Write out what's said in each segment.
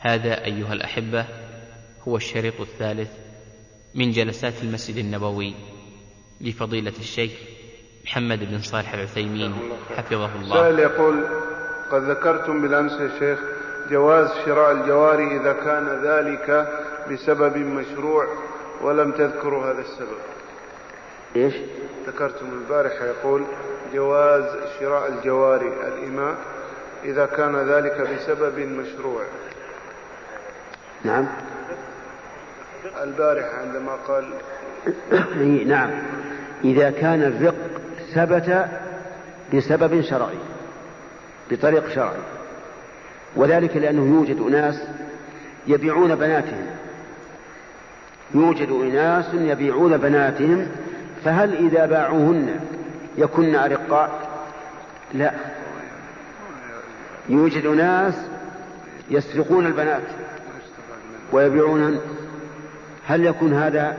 هذا أيها الأحبة هو الشريط الثالث من جلسات المسجد النبوي لفضيلة الشيخ محمد بن صالح العثيمين حفظه الله. سائل يقول قد ذكرتم بالأمس يا شيخ جواز شراء الجواري إذا كان ذلك بسبب مشروع ولم تذكروا هذا السبب. إيش؟ ذكرتم البارحة يقول جواز شراء الجواري الإماء إذا كان ذلك بسبب مشروع. نعم. البارحة عندما قال نعم. إذا كان الرق ثبت بسبب شرعي بطريق شرعي. وذلك لأنه يوجد أناس يبيعون بناتهم. يوجد أناس يبيعون بناتهم فهل إذا باعوهن يكن أرقاء؟ لا. يوجد ناس يسرقون البنات. ويبيعونهن هل يكون هذا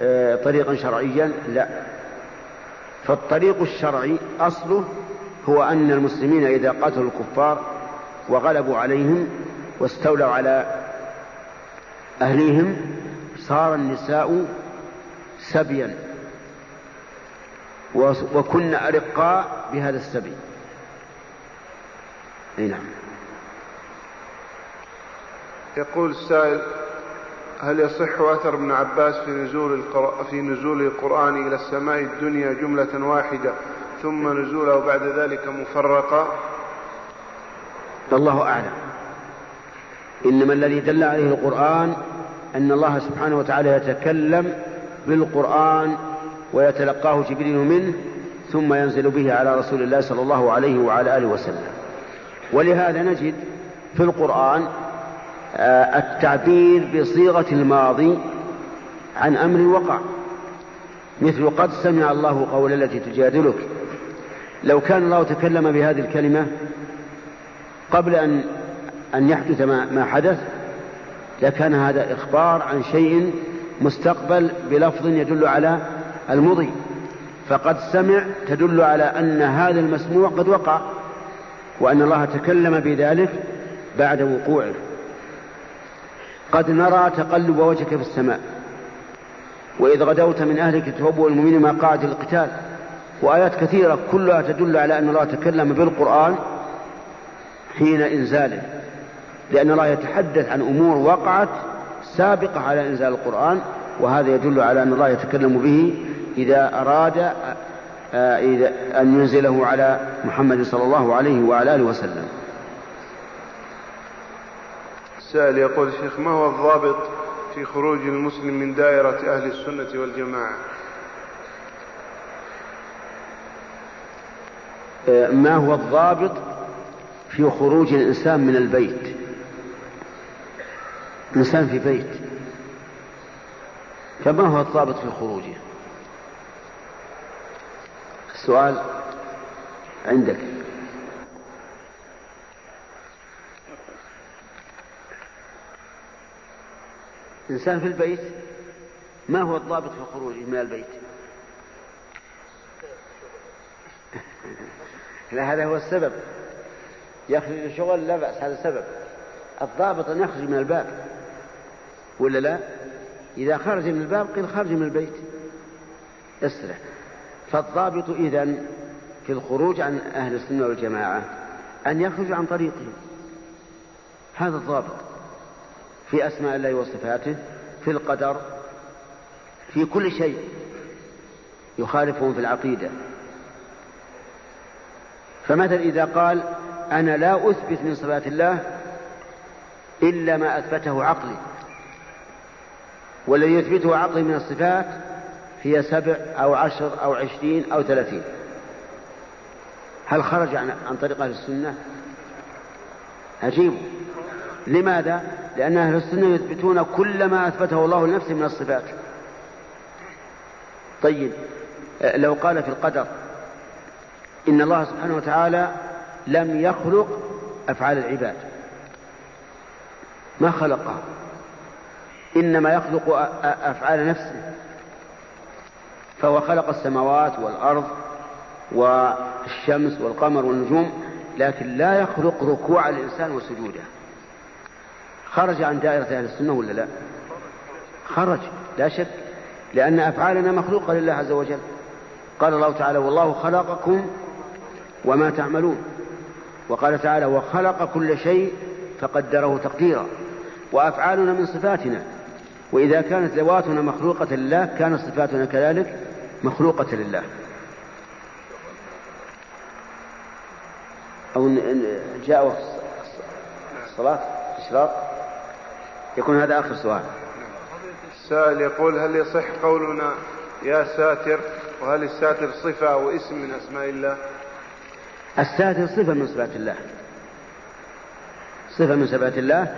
آه، طريقا شرعيا؟ لا. فالطريق الشرعي أصله هو أن المسلمين إذا قتلوا الكفار وغلبوا عليهم واستولوا على أهليهم صار النساء سبيا. وكن أرقاء بهذا السبي نعم. يقول السائل هل يصح أثر ابن عباس في نزول في نزول القرآن إلى السماء الدنيا جملة واحدة ثم نزوله بعد ذلك مفرقا الله أعلم. إنما الذي دل عليه القرآن أن الله سبحانه وتعالى يتكلم بالقرآن ويتلقاه جبريل منه ثم ينزل به على رسول الله صلى الله عليه وعلى آله وسلم. ولهذا نجد في القرآن التعبير بصيغة الماضي عن أمر وقع. مثل قد سمع الله قول التي تجادلك. لو كان الله تكلم بهذه الكلمة قبل أن أن يحدث ما, ما حدث لكان هذا إخبار عن شيء مستقبل بلفظ يدل على المضي. فقد سمع تدل على أن هذا المسموع قد وقع وأن الله تكلم بذلك بعد وقوعه. قد نرى تقلب وجهك في السماء. وإذ غدوت من أهلك تهب المؤمنين ما قاعد القتال. وآيات كثيرة كلها تدل على أن الله تكلم بالقرآن حين إنزاله. لأن الله يتحدث عن أمور وقعت سابقة على إنزال القرآن وهذا يدل على أن الله يتكلم به إذا أراد آه، أن ينزله على محمد صلى الله عليه وعلى آله وسلم. السائل يقول الشيخ ما هو الضابط في خروج المسلم من دائرة أهل السنة والجماعة؟ آه، ما هو الضابط في خروج الإنسان من البيت؟ الإنسان في بيت. فما هو الضابط في خروجه؟ السؤال عندك. إنسان في البيت ما هو الضابط في خروجه من البيت؟ لا هذا هو السبب. يخرج الشغل لا بأس هذا سبب. الضابط أن يخرج من الباب ولا لا؟ إذا خرج من الباب قيل خرج من البيت. أسرع. فالضابط إذن في الخروج عن أهل السنة والجماعة أن يخرج عن طريقهم. هذا الضابط. في أسماء الله وصفاته في القدر في كل شيء يخالفهم في العقيدة. فمثلا إذا قال أنا لا أثبت من صفات الله إلا ما أثبته عقلي والذي يثبته عقلي من الصفات هي سبع أو عشر أو عشرين أو ثلاثين. هل خرج عن, عن طريق أهل السنة؟ عجيب. لماذا؟ لأن أهل السنة يثبتون كل ما أثبته الله لنفسه من الصفات. طيب لو قال في القدر إن الله سبحانه وتعالى لم يخلق أفعال العباد. ما خلقها؟ إنما يخلق أفعال نفسه. فهو خلق السماوات والأرض والشمس والقمر والنجوم لكن لا يخلق ركوع الإنسان وسجوده. خرج عن دائرة أهل السنة ولا لا؟ خرج لا شك لأن أفعالنا مخلوقة لله عز وجل. قال الله تعالى والله خلقكم وما تعملون وقال تعالى وخلق كل شيء فقدره تقديرا وأفعالنا من صفاتنا. وإذا كانت ذواتنا مخلوقة لله كانت صفاتنا كذلك مخلوقة لله. أو جاء وقت الصلاة إشراق يكون هذا آخر سؤال. السائل يقول هل يصح قولنا يا ساتر؟ وهل الساتر صفة أو اسم من أسماء الله؟ الساتر صفة من صفات الله. صفة من صفات الله.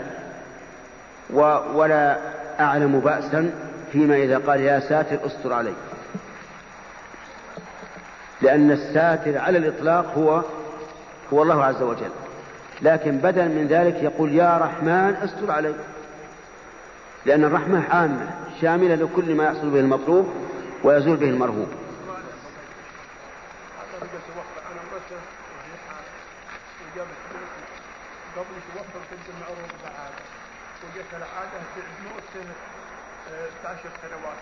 و ولا أعلم بأسا فيما إذا قال يا ساتر استر علي. لأن الساتر على الإطلاق هو هو الله عز وجل. لكن بدل من ذلك يقول يا رحمن استر علي. لأن الرحمة عامة شاملة لكل ما يحصل به المطلوب ويزول به المرهوب. قبل توفر المعروف العادة تعد عشر سنوات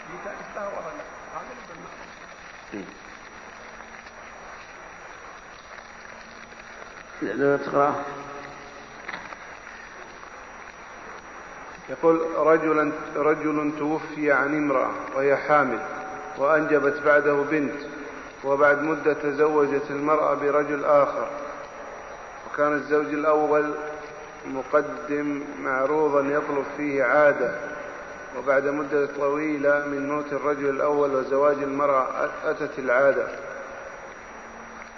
لا تقرأ. يقول رجلا رجل توفي عن امرأة وهي حامل وأنجبت بعده بنت وبعد مدة تزوجت المرأة برجل آخر. وكان الزوج الأول مقدم معروضا يطلب فيه عادة. وبعد مدة طويلة من موت الرجل الأول وزواج المرأة أتت العادة.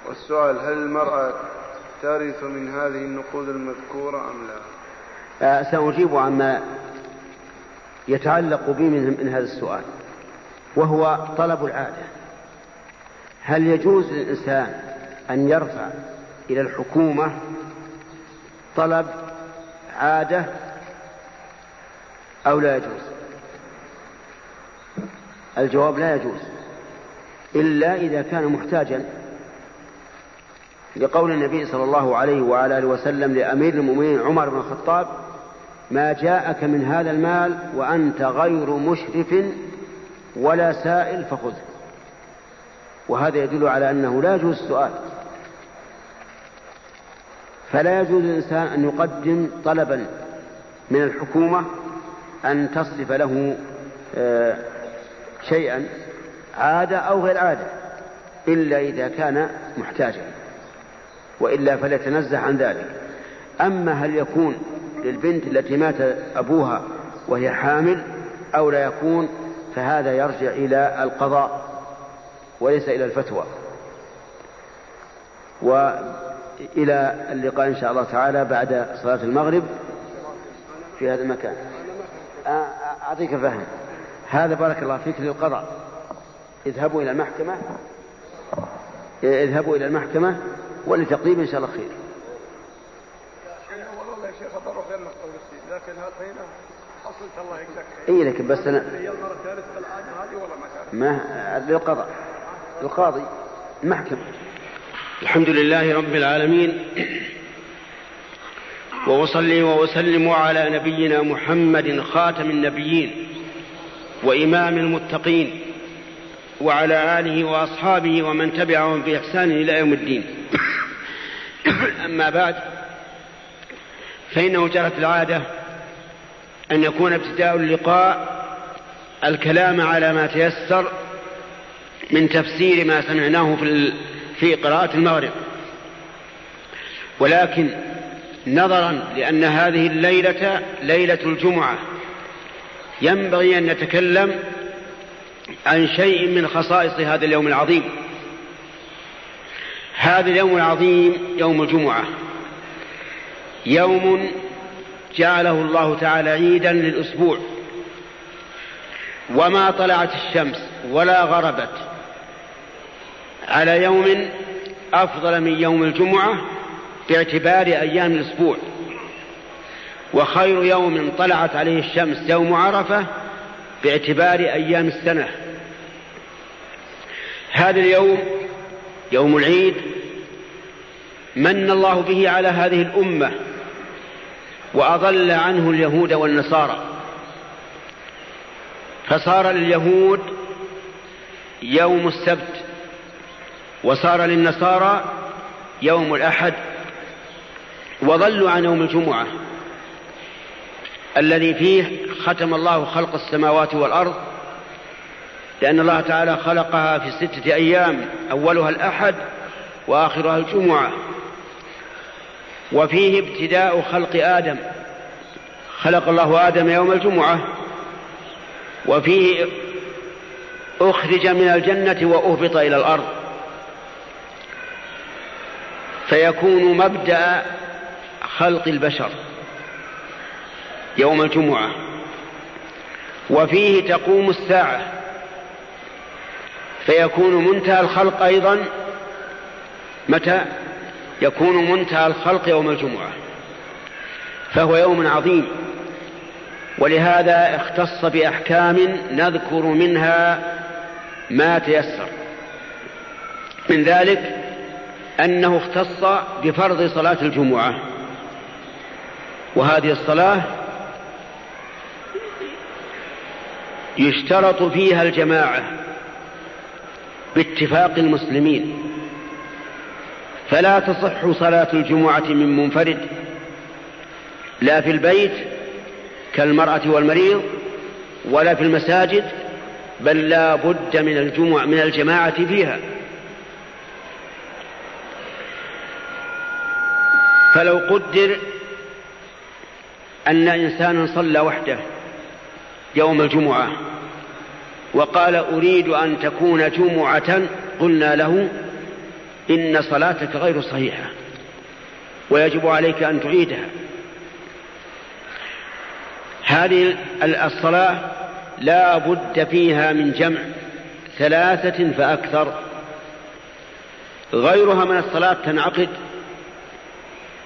والسؤال هل المرأة ترث من هذه النقود المذكورة أم لا؟ سأجيب عما يتعلق بي من هذا السؤال وهو طلب العادة. هل يجوز للإنسان أن يرفع إلى الحكومة طلب عادة أو لا يجوز؟ الجواب لا يجوز إلا إذا كان محتاجا لقول النبي صلى الله عليه وعلى آله وسلم لأمير المؤمنين عمر بن الخطاب ما جاءك من هذا المال وأنت غير مشرف ولا سائل فخذه. وهذا يدل على أنه لا يجوز السؤال. فلا يجوز للإنسان أن يقدم طلبا من الحكومة أن تصرف له آه، شيئا عادة أو غير عادة إلا إذا كان محتاجا وإلا فليتنزه عن ذلك. أما هل يكون للبنت التي مات أبوها وهي حامل أو لا يكون فهذا يرجع إلى القضاء وليس إلى الفتوى. وإلى اللقاء إن شاء الله تعالى بعد صلاة المغرب في هذا المكان. أعطيك فهم. هذا بارك الله فيك للقضاء. اذهبوا إلى المحكمة اذهبوا إلى المحكمة ولتقريب إن شاء الله خير والله يا شيخ غير حصلت الله يجزاك اي لكن بس أنا هي المره الثالثه هذه ما ما للقضاء القاضي. المحكمة الحمد لله رب العالمين. وأصلي وأسلم على نبينا محمد خاتم النبيين وإمام المتقين وعلى آله وأصحابه ومن تبعهم بإحسان إلى يوم الدين. أما بعد فإنه جرت العادة أن يكون ابتداء اللقاء الكلام على ما تيسر من تفسير ما سمعناه في في قراءة المغرب. ولكن نظرا لأن هذه الليلة ليلة الجمعة ينبغي أن نتكلم عن شيء من خصائص هذا اليوم العظيم. هذا اليوم العظيم يوم الجمعة يوم جعله الله تعالى عيدا للأسبوع. وما طلعت الشمس ولا غربت على يوم أفضل من يوم الجمعة باعتبار أيام الأسبوع. وخير يوم طلعت عليه الشمس يوم عرفة باعتبار أيام السنة. هذا اليوم يوم العيد من الله به على هذه الأمة وأضل عنه اليهود والنصارى. فصار لليهود يوم السبت وصار للنصارى يوم الأحد وضلوا عن يوم الجمعة الذي فيه ختم الله خلق السماوات والأرض لأن الله تعالى خلقها في ستة أيام أولها الأحد وآخرها الجمعة. وفيه ابتداء خلق آدم. خلق الله آدم يوم الجمعة. وفيه أخرج من الجنة وأهبط إلى الأرض. فيكون مبدأ خلق البشر يوم الجمعة. وفيه تقوم الساعة. فيكون منتهى الخلق أيضا. متى؟ يكون منتهى الخلق يوم الجمعة فهو يوم عظيم. ولهذا اختص بأحكام نذكر منها ما تيسر. من ذلك أنه اختص بفرض صلاة الجمعة. وهذه الصلاة يشترط فيها الجماعة باتفاق المسلمين. فلا تصح صلاة الجمعة من منفرد. لا في البيت كالمرأة والمريض ولا في المساجد بل لا بد من الجمعة من الجماعة فيها. فلو قدر أن إنسانا صلى وحده يوم الجمعة وقال أريد أن تكون جمعة قلنا له إن صلاتك غير صحيحة ويجب عليك أن تعيدها. هذه الصلاة لا بد فيها من جمع ثلاثة فأكثر. غيرها من الصلاة تنعقد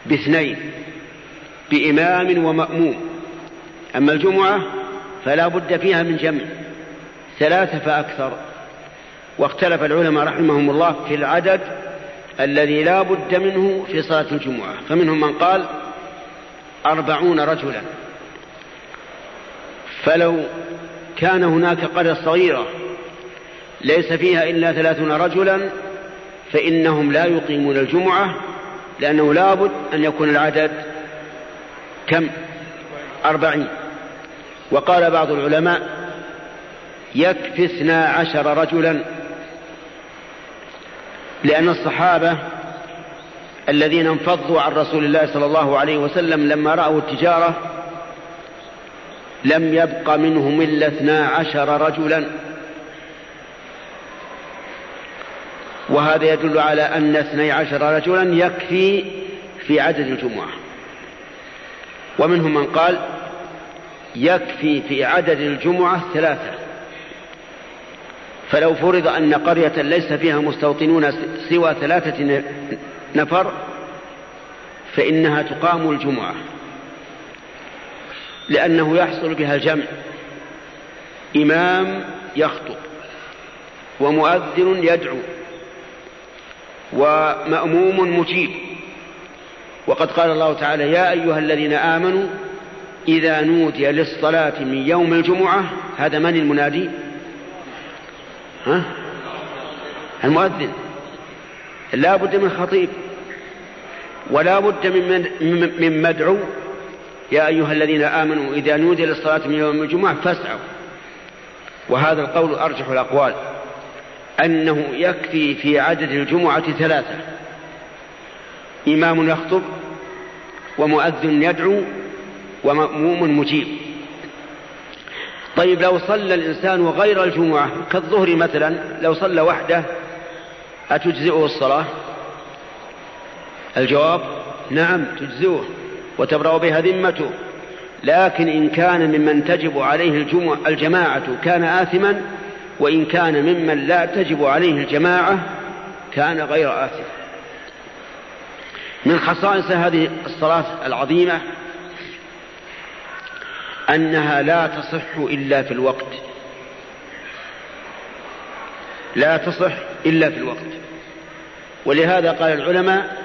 باثنين بإمام ومأموم. أما الجمعة فلا بد فيها من جمع ثلاثة فأكثر. واختلف العلماء رحمهم الله في العدد الذي لا بد منه في صلاة الجمعة. فمنهم من قال أربعون رجلا. فلو كان هناك قرية صغيرة ليس فيها إلا ثلاثون رجلا فإنهم لا يقيمون الجمعة لأنه لابد أن يكون العدد كم؟ أربعين. وقال بعض العلماء يكفي اثنا عشر رجلا لأن الصحابة الذين انفضوا عن رسول الله صلى الله عليه وسلم لما رأوا التجارة لم يبق منهم إلا اثنا عشر رجلا. وهذا يدل على أن اثني عشر رجلا يكفي في عدد الجمعة. ومنهم من قال يكفي في عدد الجمعة ثلاثة. فلو فرض أن قرية ليس فيها مستوطنون سوى ثلاثة نفر فإنها تقام الجمعة لأنه يحصل بها الجمع. إمام يخطب ومؤذن يدعو ومأموم مجيب. وقد قال الله تعالى يا أيها الذين آمنوا إذا نودي للصلاة من يوم الجمعة هذا من المنادي؟ ها؟ المؤذن. لا بد من خطيب. ولا بد من, من, من مدعو. يا أيها الذين آمنوا إذا نودي للصلاة من يوم الجمعة فاسعوا. وهذا القول أرجح الأقوال. أنه يكفي في عدد الجمعة ثلاثة. إمام يخطب ومؤذن يدعو ومأموم مجيب. طيب لو صلى الإنسان غير الجمعة كالظهر مثلا لو صلى وحده أتجزئه الصلاة؟ الجواب نعم تجزئه وتبرأ بها ذمته. لكن إن كان ممن تجب عليه الجمعة الجماعة كان آثما وإن كان ممن لا تجب عليه الجماعة كان غير آثم. من خصائص هذه الصلاة العظيمة أنها لا تصح إلا في الوقت. لا تصح إلا في الوقت. ولهذا قال العلماء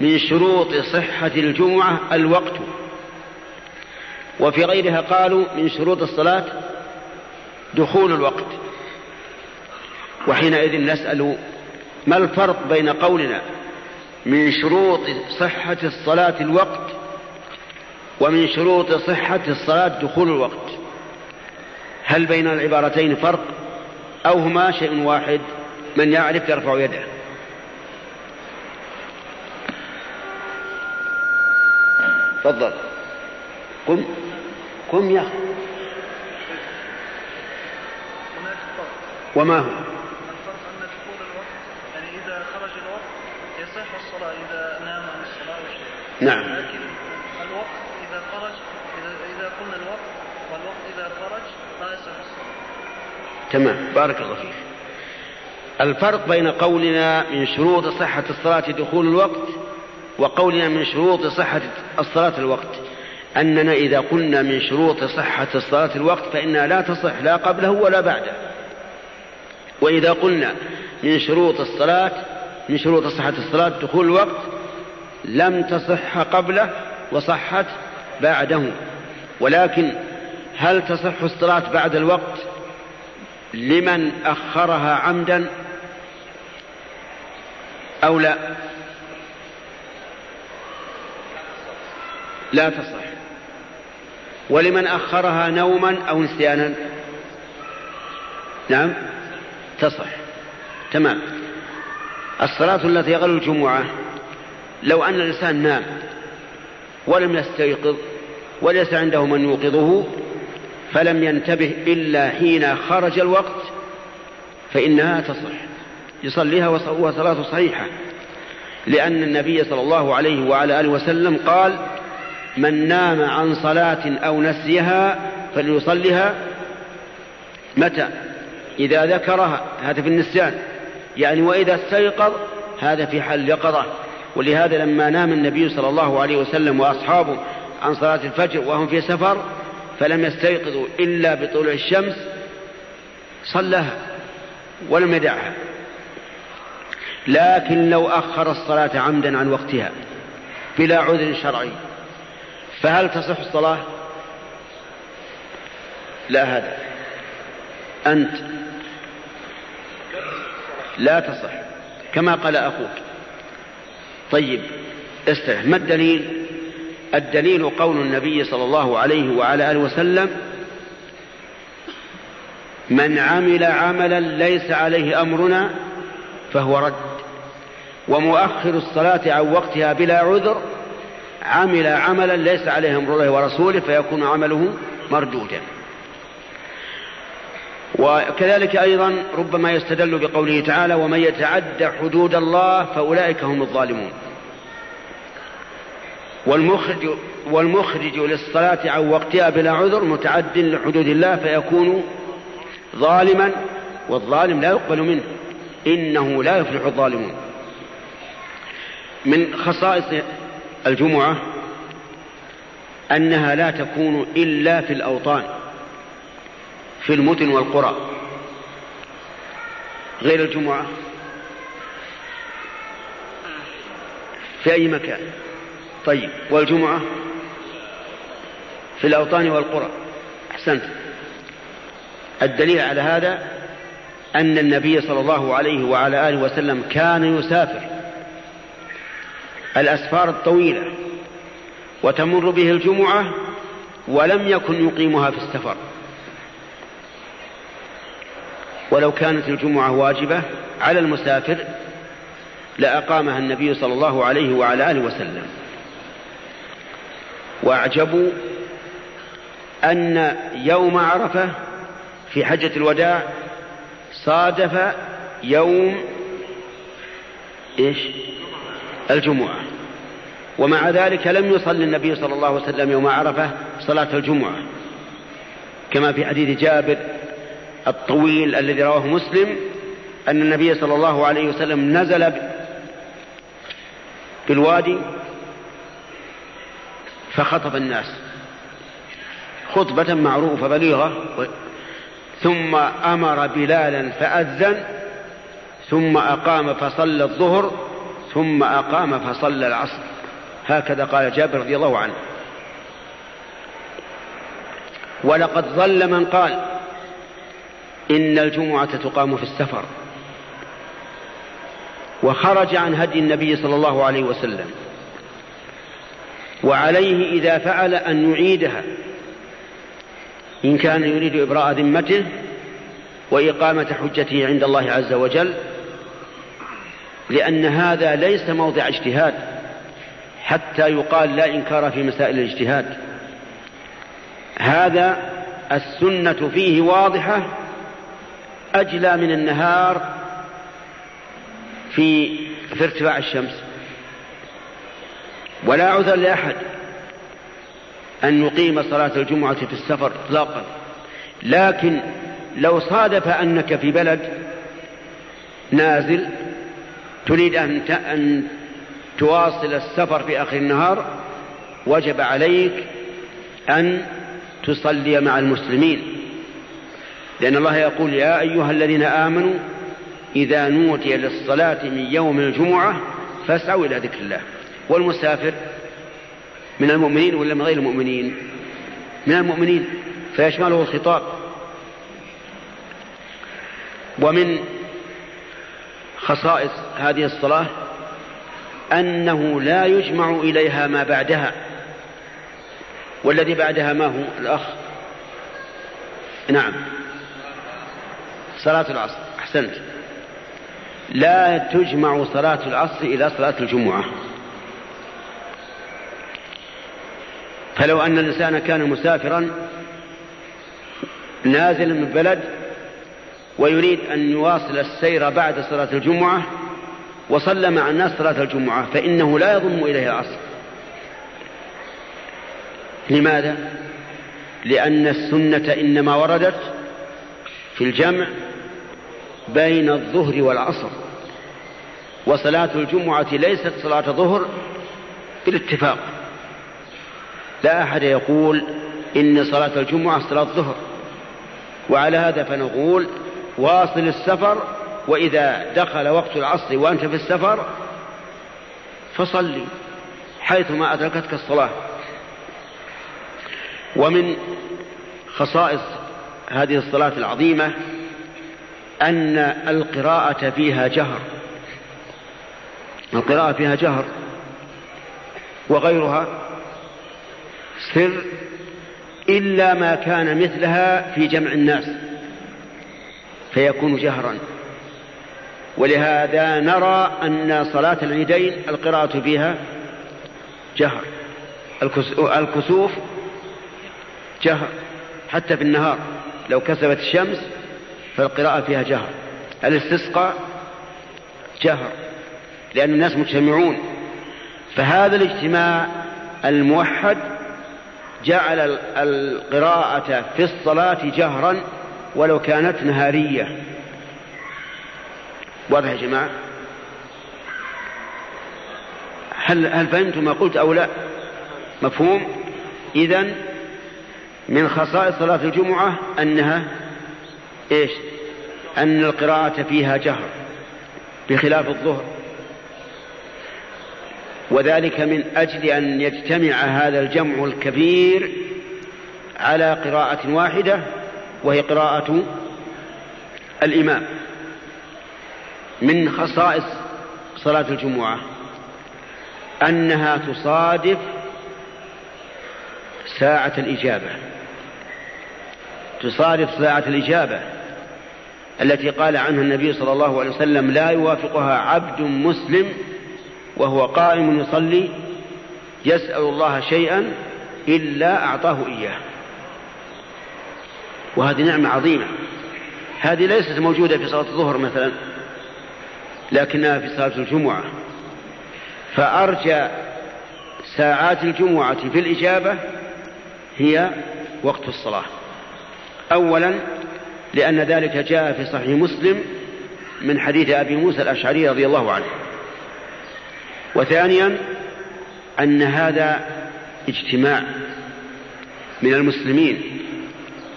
من شروط صحة الجمعة الوقت. وفي غيرها قالوا من شروط الصلاة دخول الوقت. وحينئذ نسأل ما الفرق بين قولنا من شروط صحة الصلاة الوقت ومن شروط صحة الصلاة دخول الوقت. هل بين العبارتين فرق؟ أو هما شيء واحد؟ من يعرف يرفع يده. تفضل. قم. قم يا أخي. وما هو؟ الفرق أن دخول الوقت يعني إذا خرج الوقت يصح الصلاة إذا نام عن الصلاة أو شيء نعم لكن الوقت إذا خرج قلنا الوقت والوقت إذا خرج الصلاة تمام. بارك الله فيك. الفرق بين قولنا من شروط صحة الصلاة دخول الوقت وقولنا من شروط صحة الصلاة الوقت. أننا إذا قلنا من شروط صحة الصلاة الوقت فإنها لا تصح لا قبله ولا بعده. وإذا قلنا من شروط الصلاة من شروط صحة الصلاة دخول الوقت لم تصح قبله وصحت بعده. ولكن هل تصح الصلاة بعد الوقت لمن أخرها عمدا أو لا؟ لا تصح. ولمن أخرها نوما أو نسيانا؟ نعم تصح. تمام. الصلاة التي يغل الجمعة لو أن الإنسان نام ولم يستيقظ وليس عنده من يوقظه فلم ينتبه إلا حين خرج الوقت فإنها تصح. يصليها وصلاة صحيحة لأن النبي صلى الله عليه وعلى آله وسلم قال من نام عن صلاة أو نسيها فليصلها متى؟ إذا ذكرها. هذا في النسيان. يعني وإذا استيقظ هذا في حال اليقظة. ولهذا لما نام النبي صلى الله عليه وسلم وأصحابه عن صلاة الفجر وهم في سفر فلم يستيقظوا إلا بطلوع الشمس صلاها ولم يدعها. لكن لو أخر الصلاة عمدا عن وقتها بلا عذر شرعي فهل تصح الصلاة؟ لا هذا. أنت. لا تصح. كما قال أخوك. طيب استرح. ما الدليل؟ الدليل قول النبي صلى الله عليه وعلى آله وسلم من عمل عملا ليس عليه أمرنا فهو رد. ومؤخر الصلاة عن وقتها بلا عذر عمل عملا ليس عليه أمر الله ورسوله فيكون عمله مردودا. وكذلك أيضا ربما يستدل بقوله تعالى ومن يتعد حدود الله فأولئك هم الظالمون. والمخرج والمخرج للصلاة عن وقتها بلا عذر متعد لحدود الله فيكون ظالما والظالم لا يقبل منه. إنه لا يفلح الظالمون. من خصائص الجمعة أنها لا تكون إلا في الأوطان في المدن والقرى. غير الجمعة في أي مكان؟ طيب والجمعة؟ في الأوطان والقرى. أحسنت. الدليل على هذا أن النبي صلى الله عليه وعلى آله وسلم كان يسافر. الأسفار الطويلة وتمر به الجمعة ولم يكن يقيمها في السفر. ولو كانت الجمعة واجبة على المسافر لأقامها النبي صلى الله عليه وعلى آله وسلم. وأعجبوا أن يوم عرفة في حجة الوداع صادف يوم إيش؟ الجمعة ومع ذلك لم يصلي النبي صلى الله عليه وسلم يوم عرفة صلاة الجمعة كما في حديث جابر الطويل الذي رواه مسلم أن النبي صلى الله عليه وسلم نزل بالوادي فخطب الناس خطبة معروفة بليغة ثم أمر بلالا فأذن ثم أقام فصلى الظهر ثم أقام فصلى العصر هكذا قال جابر رضي الله عنه ولقد ظل من قال إن الجمعة تقام في السفر وخرج عن هدي النبي صلى الله عليه وسلم وعليه إذا فعل أن يعيدها. إن كان يريد إبراء ذمته وإقامة حجته عند الله عز وجل لأن هذا ليس موضع اجتهاد حتى يقال لا إنكار في مسائل الاجتهاد. هذا السنة فيه واضحة أجلى من النهار في في ارتفاع الشمس. ولا عذر لأحد أن يقيم صلاة الجمعة في السفر إطلاقا. لكن لو صادف أنك في بلد نازل تريد أن أن تواصل السفر في آخر النهار وجب عليك أن تصلي مع المسلمين. لأن الله يقول يا أيها الذين آمنوا إذا نودي للصلاة من يوم الجمعة فاسعوا إلى ذكر الله. والمسافر من المؤمنين ولا من غير المؤمنين؟ من المؤمنين فيشمله الخطاب. ومن خصائص هذه الصلاة أنه لا يجمع إليها ما بعدها والذي بعدها ما هو؟ الأخ. نعم. صلاة العصر. أحسنت. لا تجمع صلاة العصر إلى صلاة الجمعة. فلو أن الإنسان كان مسافرا نازلا من بلد ويريد أن يواصل السير بعد صلاة الجمعة وصلى مع الناس صلاة الجمعة فإنه لا يضم إليه العصر لماذا؟ لأن السنة إنما وردت في الجمع بين الظهر والعصر وصلاة الجمعة ليست صلاة ظهر بالاتفاق لا أحد يقول إن صلاة الجمعة صلاة ظهر وعلى هذا فنقول واصل السفر وإذا دخل وقت العصر وأنت في السفر فصلي حيثما أدركتك الصلاة. ومن خصائص هذه الصلاة العظيمة أن القراءة فيها جهر. القراءة فيها جهر. وغيرها سر إلا ما كان مثلها في جمع الناس فيكون جهرا. ولهذا نرى أن صلاة العيدين القراءة فيها جهر الكسوف جهر حتى في النهار لو كسبت الشمس فالقراءة فيها جهر الاستسقاء جهر لأن الناس مجتمعون. فهذا الاجتماع الموحد جعل القراءة في الصلاة جهرا ولو كانت نهارية. واضح يا جماعة؟ هل هل فهمتم ما قلت أو لا؟ مفهوم؟ إذا من خصائص صلاة الجمعة أنها إيش؟ أن القراءة فيها جهر بخلاف الظهر. وذلك من أجل أن يجتمع هذا الجمع الكبير على قراءة واحدة وهي قراءة الإمام من خصائص صلاة الجمعة أنها تصادف ساعة الإجابة. تصادف ساعة الإجابة التي قال عنها النبي صلى الله عليه وسلم لا يوافقها عبد مسلم وهو قائم يصلي يسأل الله شيئا إلا أعطاه إياه. وهذه نعمة عظيمة. هذه ليست موجودة في صلاة الظهر مثلا لكنها في صلاة الجمعة. فأرجى ساعات الجمعة في الإجابة هي وقت الصلاة. أولا لأن ذلك جاء في صحيح مسلم من حديث أبي موسى الأشعري رضي الله عنه. وثانيا أن هذا اجتماع من المسلمين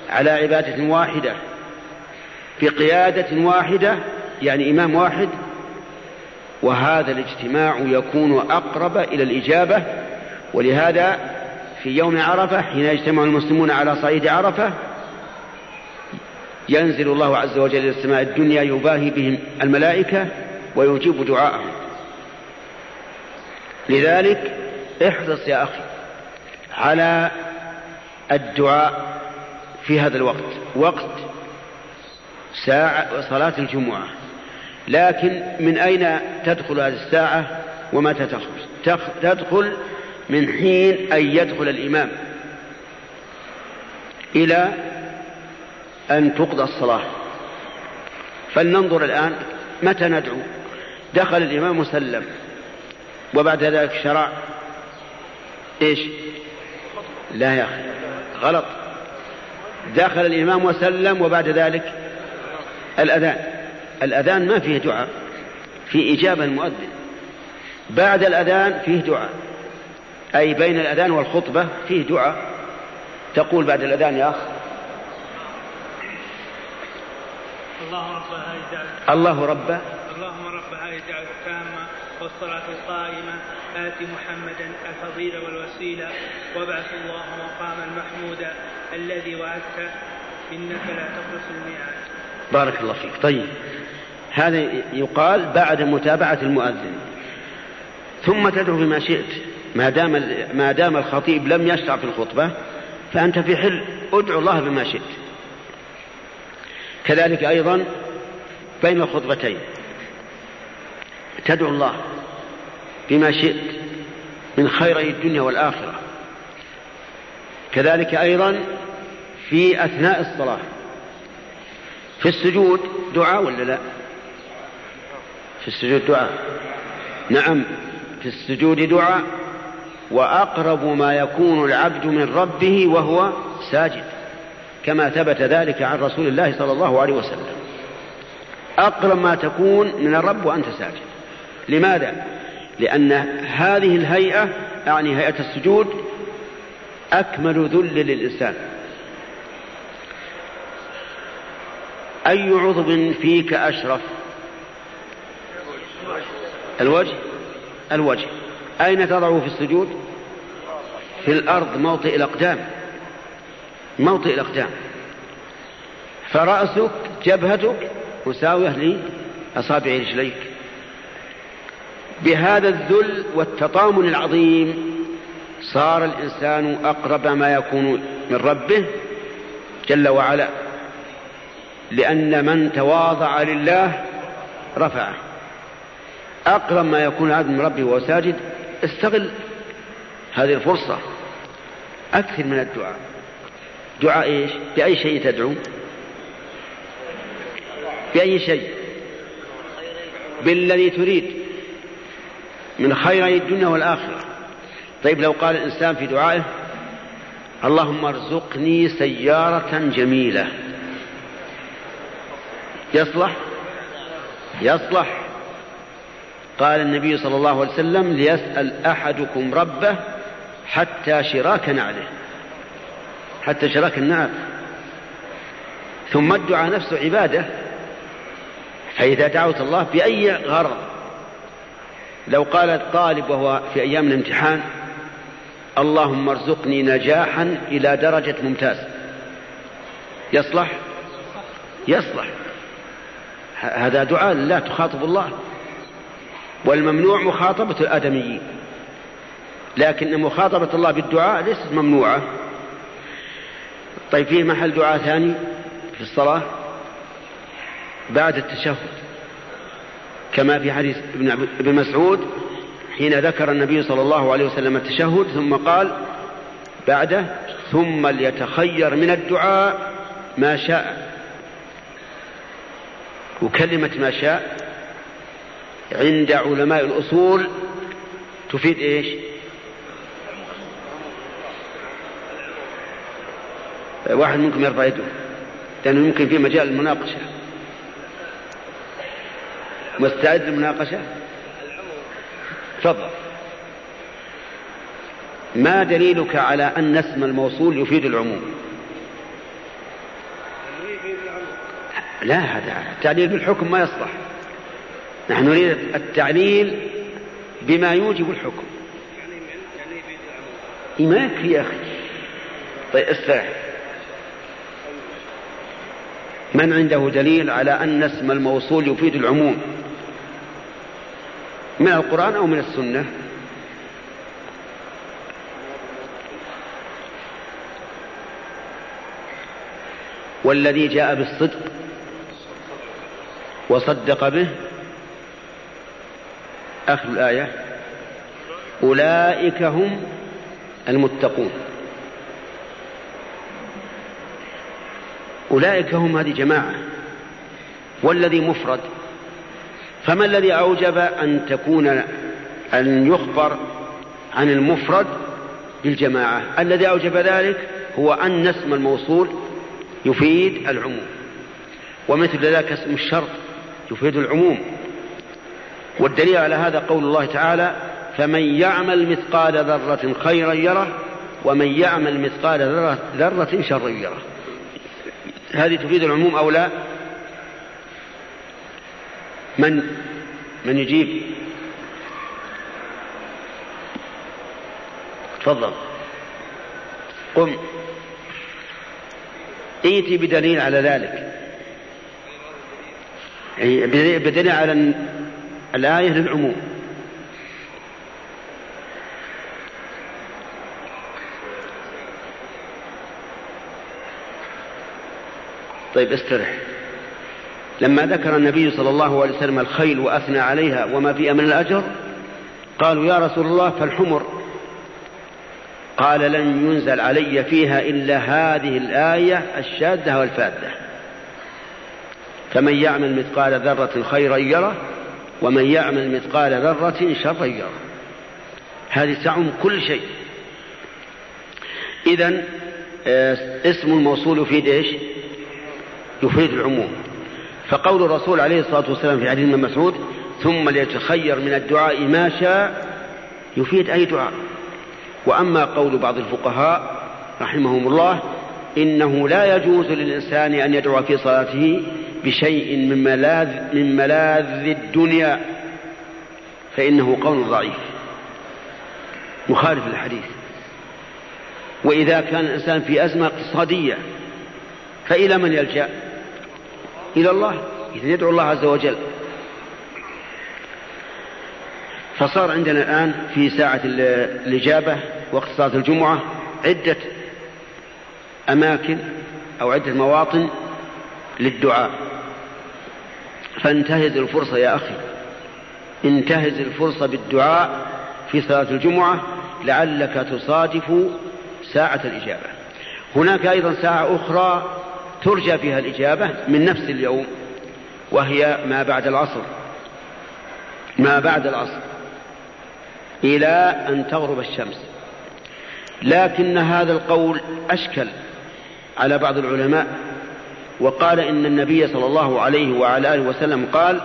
على عبادة واحدة بقيادة واحدة يعني إمام واحد وهذا الاجتماع يكون أقرب إلى الإجابة ولهذا في يوم عرفة حين يجتمع المسلمون على صعيد عرفة ينزل الله عز وجل إلى السماء الدنيا يباهي بهم الملائكة ويجيب دعاءهم. لذلك احرص يا أخي على الدعاء في هذا الوقت. وقت ساعة صلاة الجمعة. لكن من أين تدخل هذه الساعة ومتى تخرج؟ تدخل من حين أن يدخل الإمام إلى أن تقضى الصلاة. فلننظر الآن متى ندعو. دخل الإمام وسلم وبعد ذلك شرع. إيش؟ لا يا أخي غلط. دخل الإمام وسلم وبعد ذلك الأذان. الأذان ما فيه دعاء في إجابة المؤذن بعد الأذان فيه دعاء. أي بين الأذان والخطبة فيه دعاء. تقول بعد الأذان يا أخ. الله رب هذه الله رب. اللهم رب هذه الدعوة التامة. والصلاة القائمة آت محمدا الفضيلة والوسيلة وابعث الله مقاما محمودا الذي وعدته إنك لا تخلص الميعاد. بارك الله فيك. طيب. هذا يقال بعد متابعة المؤذن. ثم تدعو بما شئت. ما دام ما دام الخطيب لم يشرع في الخطبة فأنت في حل. ادعو الله بما شئت. كذلك أيضا بين الخطبتين تدعو الله بما شئت من خيري الدنيا والآخرة. كذلك أيضا في أثناء الصلاة. في السجود دعاء ولا لا؟ في السجود دعاء. نعم في السجود دعاء. وأقرب ما يكون العبد من ربه وهو ساجد كما ثبت ذلك عن رسول الله صلى الله عليه وسلم. أقرب ما تكون من الرب وأنت ساجد. لماذا؟ لأن هذه الهيئة أعني هيئة السجود أكمل ذل للإنسان. أي عضو فيك أشرف؟ الوجه؟ الوجه. أين تضعه في السجود؟ في الأرض موطئ الأقدام. موطئ الأقدام. فرأسك جبهتك مساوية لأصابع رجليك. بهذا الذل والتطامن العظيم صار الإنسان أقرب ما يكون من ربه جل وعلا لأن من تواضع لله رفعه. أقرب ما يكون العبد من ربه وهو ساجد استغل هذه الفرصة. أكثر من الدعاء. دعاء إيش؟ بأي شيء تدعو؟ بأي شيء؟ بالذي تريد. من خيري الدنيا والآخرة. طيب لو قال الإنسان في دعائه اللهم ارزقني سيارة جميلة. يصلح؟ يصلح. قال النبي صلى الله عليه وسلم ليسأل أحدكم ربه حتى شراك نعله. حتى شراك النعل. ثم الدعاء نفسه عبادة. فإذا دعوت الله بأي غرض؟ لو قال الطالب وهو في أيام الامتحان اللهم ارزقني نجاحا إلى درجة ممتاز. يصلح؟ يصلح. هذا دعاء لا تخاطب الله. والممنوع مخاطبة الآدميين. لكن مخاطبة الله بالدعاء ليست ممنوعة. طيب فيه محل دعاء ثاني في الصلاة؟ بعد التشهد. كما في حديث ابن مسعود حين ذكر النبي صلى الله عليه وسلم التشهد ثم قال بعده ثم ليتخير من الدعاء ما شاء. وكلمة ما شاء عند علماء الأصول تفيد إيش؟ واحد منكم يرفع يده لأنه يمكن في مجال المناقشة. مستعد للمناقشة؟ تفضل. ما دليلك على أن اسم الموصول يفيد العموم؟ لا هذا التعليل بالحكم ما يصلح. نحن نريد التعليل بما يوجب الحكم. ما يكفي يا أخي. طيب استرح من عنده دليل على أن اسم الموصول يفيد العموم؟ من القرآن أو من السنة؟ والذي جاء بالصدق وصدق به آخر الآية أولئك هم المتقون. أولئك هم هذه جماعة. والذي مفرد فما الذي أوجب أن تكون أن يخبر عن المفرد للجماعة؟ الذي أوجب ذلك هو أن اسم الموصول يفيد العموم ومثل ذلك اسم الشرط يفيد العموم. والدليل على هذا قول الله تعالى فمن يعمل مثقال ذرة خيرا يره ومن يعمل مثقال ذرة شرا يره. هذه تفيد العموم أو لا؟ من من يجيب؟ تفضل. قم. ائتي بدليل على ذلك. بدليل على الآية للعموم. طيب استرح. لما ذكر النبي صلى الله عليه وسلم الخيل وأثنى عليها وما فيها من الأجر قالوا يا رسول الله فالحمر. قال لن ينزل علي فيها إلا هذه الآية الشاذة والفاذة فمن يعمل مثقال ذرة خيرا يره ومن يعمل مثقال ذرة شرا يره. هذه تعم كل شيء. إذا آه، اسم الموصول يفيد إيش؟ يفيد العموم. فقول الرسول عليه الصلاة والسلام في حديث ابن مسعود ثم ليتخير من الدعاء ما شاء يفيد أي دعاء. وأما قول بعض الفقهاء رحمهم الله إنه لا يجوز للإنسان أن يدعو في صلاته بشيء من ملاذ من ملاذ الدنيا. فإنه قول ضعيف. مخالف للحديث. وإذا كان الإنسان في أزمة اقتصادية فإلى من يلجأ؟ إلى الله إذا يدعو الله عز وجل. فصار عندنا الآن في ساعة الإجابة وقت صلاة الجمعة عدة أماكن أو عدة مواطن للدعاء. فانتهز الفرصة يا أخي. انتهز الفرصة بالدعاء في صلاة الجمعة لعلك تصادف ساعة الإجابة. هناك أيضا ساعة أخرى ترجى فيها الإجابة من نفس اليوم وهي ما بعد العصر. ما بعد العصر. إلى أن تغرب الشمس. لكن هذا القول أشكل على بعض العلماء وقال إن النبي صلى الله عليه وعلى آله وسلم قال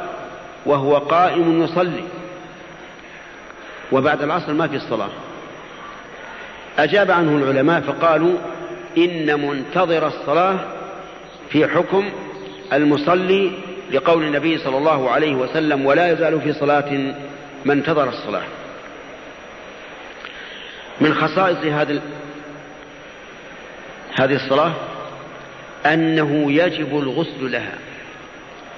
وهو قائم يصلي. وبعد العصر ما في الصلاة. أجاب عنه العلماء فقالوا إن منتظر الصلاة في حكم المصلي لقول النبي صلى الله عليه وسلم ولا يزال في صلاة ما انتظر الصلاة. من خصائص هذا هذه الصلاة أنه يجب الغسل لها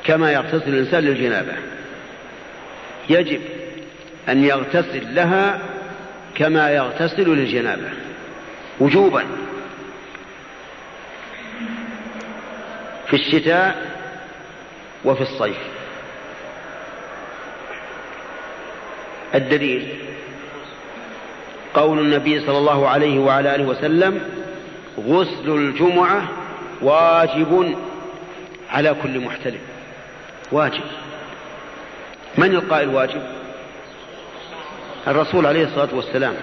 كما يغتسل الإنسان للجنابة. يجب أن يغتسل لها كما يغتسل للجنابة. وجوبا. في الشتاء وفي الصيف. الدليل. قول النبي صلى الله عليه وعلى آله وسلم غسل الجمعة واجب على كل محتلم. واجب. من القائل واجب؟ الرسول عليه الصلاة والسلام.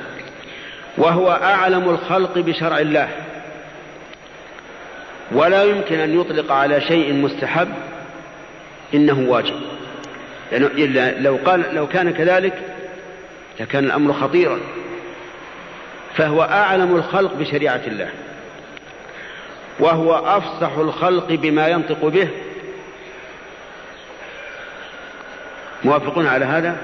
وهو أعلم الخلق بشرع الله. ولا يمكن أن يطلق على شيء مستحب إنه واجب. يعني لو قال لو كان كذلك لكان الأمر خطيرا. فهو أعلم الخلق بشريعة الله. وهو أفصح الخلق بما ينطق به. موافقون على هذا؟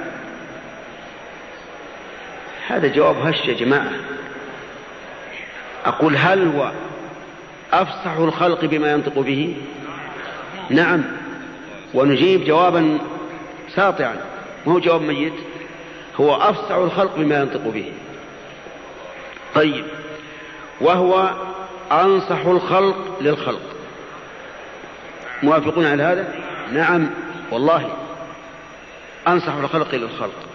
هذا جواب هش يا جماعة. أقول هل هو أفصح الخلق بما ينطق به؟ نعم. ونجيب جوابا ساطعا. ما هو جواب ميت؟ هو أفصح الخلق بما ينطق به. طيب. وهو أنصح الخلق للخلق. موافقون على هذا؟ نعم. والله. أنصح الخلق للخلق.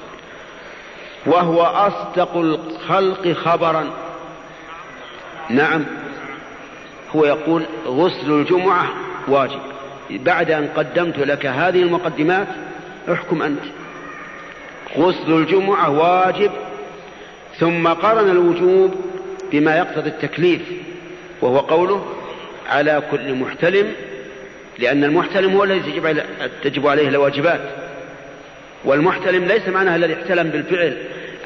وهو أصدق الخلق خبرا. نعم. هو يقول غسل الجمعة واجب. بعد أن قدمت لك هذه المقدمات احكم أنت. غسل الجمعة واجب ثم قرن الوجوب بما يقتضي التكليف وهو قوله على كل محتلم لأن المحتلم هو الذي تجب, عليه الواجبات. والمحتلم ليس معناه الذي احتلم بالفعل.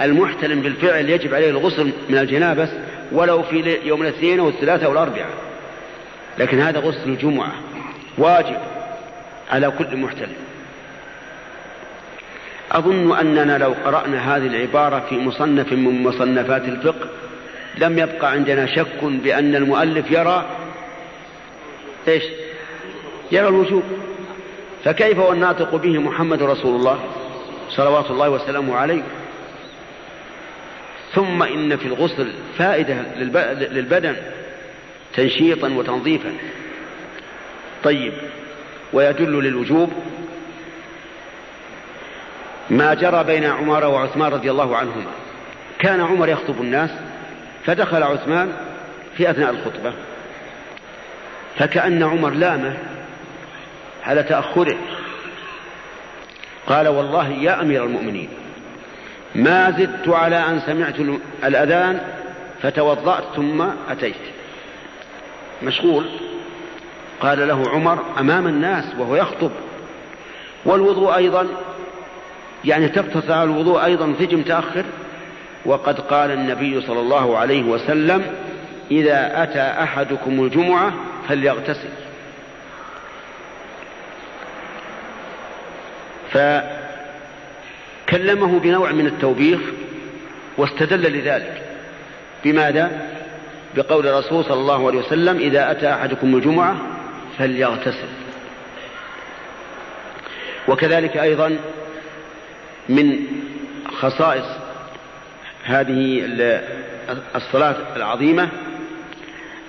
المحتلم بالفعل يجب عليه الغسل من الجنابة ولو في يوم الاثنين أو الثلاثة أو الاربعاء لكن هذا غسل الجمعة واجب على كل محتلم أظن أننا لو قرأنا هذه العبارة في مصنف من مصنفات الفقه لم يبقى عندنا شك بأن المؤلف يرى إيش؟ يرى الوجوب. فكيف والناطق به محمد رسول الله صلوات الله وسلامه عليه؟ ثم إن في الغسل فائدة للبدن تنشيطا وتنظيفا. طيب ويدل للوجوب ما جرى بين عمر وعثمان رضي الله عنهما. كان عمر يخطب الناس فدخل عثمان في أثناء الخطبة. فكأن عمر لامه على تأخره. قال والله يا أمير المؤمنين ما زدت على أن سمعت الأذان فتوضأت ثم أتيت. مشغول. قال له عمر أمام الناس وهو يخطب. والوضوء أيضا يعني تقتصر على الوضوء أيضا تجي متأخر وقد قال النبي صلى الله عليه وسلم إذا أتى أحدكم الجمعة فليغتسل. فكلمه بنوع من التوبيخ واستدل لذلك. بماذا؟ بقول الرسول صلى الله عليه وسلم إذا أتى أحدكم الجمعة فليغتسل. وكذلك أيضا من خصائص هذه الصلاة العظيمة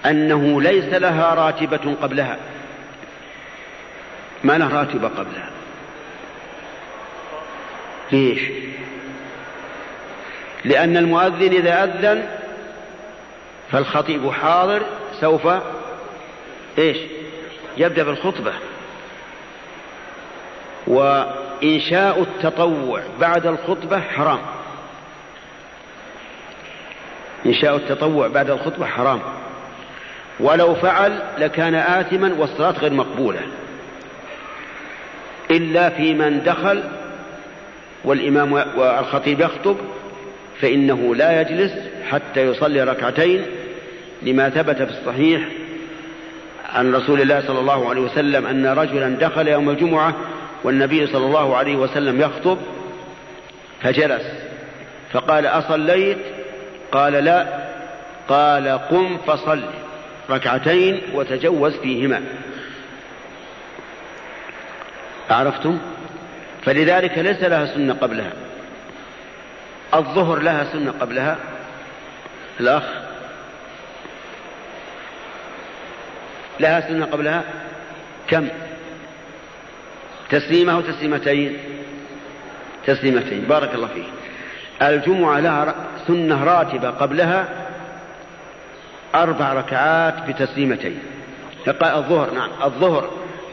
أنه ليس لها راتبة قبلها. ما له راتبة قبلها؟ ليش؟ لأن المؤذن إذا أذن فالخطيب حاضر سوف إيش؟ يبدأ بالخطبة. وإنشاء التطوع بعد الخطبة حرام. إنشاء التطوع بعد الخطبة حرام. ولو فعل لكان آثما والصلاة غير مقبولة. إلا في من دخل والإمام والخطيب يخطب فإنه لا يجلس حتى يصلي ركعتين لما ثبت في الصحيح عن رسول الله صلى الله عليه وسلم أن رجلا دخل يوم الجمعة والنبي صلى الله عليه وسلم يخطب فجلس فقال أصليت؟ قال لا قال قم فصل ركعتين وتجوز فيهما. عرفتم؟ فلذلك ليس لها سنة قبلها. الظهر لها سنة قبلها. الأخ لها سنة قبلها؟ كم؟ تسليمة أو تسليمتين؟ تسليمتين بارك الله فيك. الجمعة لها سنة راتبة قبلها أربع ركعات بتسليمتين. الظهر نعم الظهر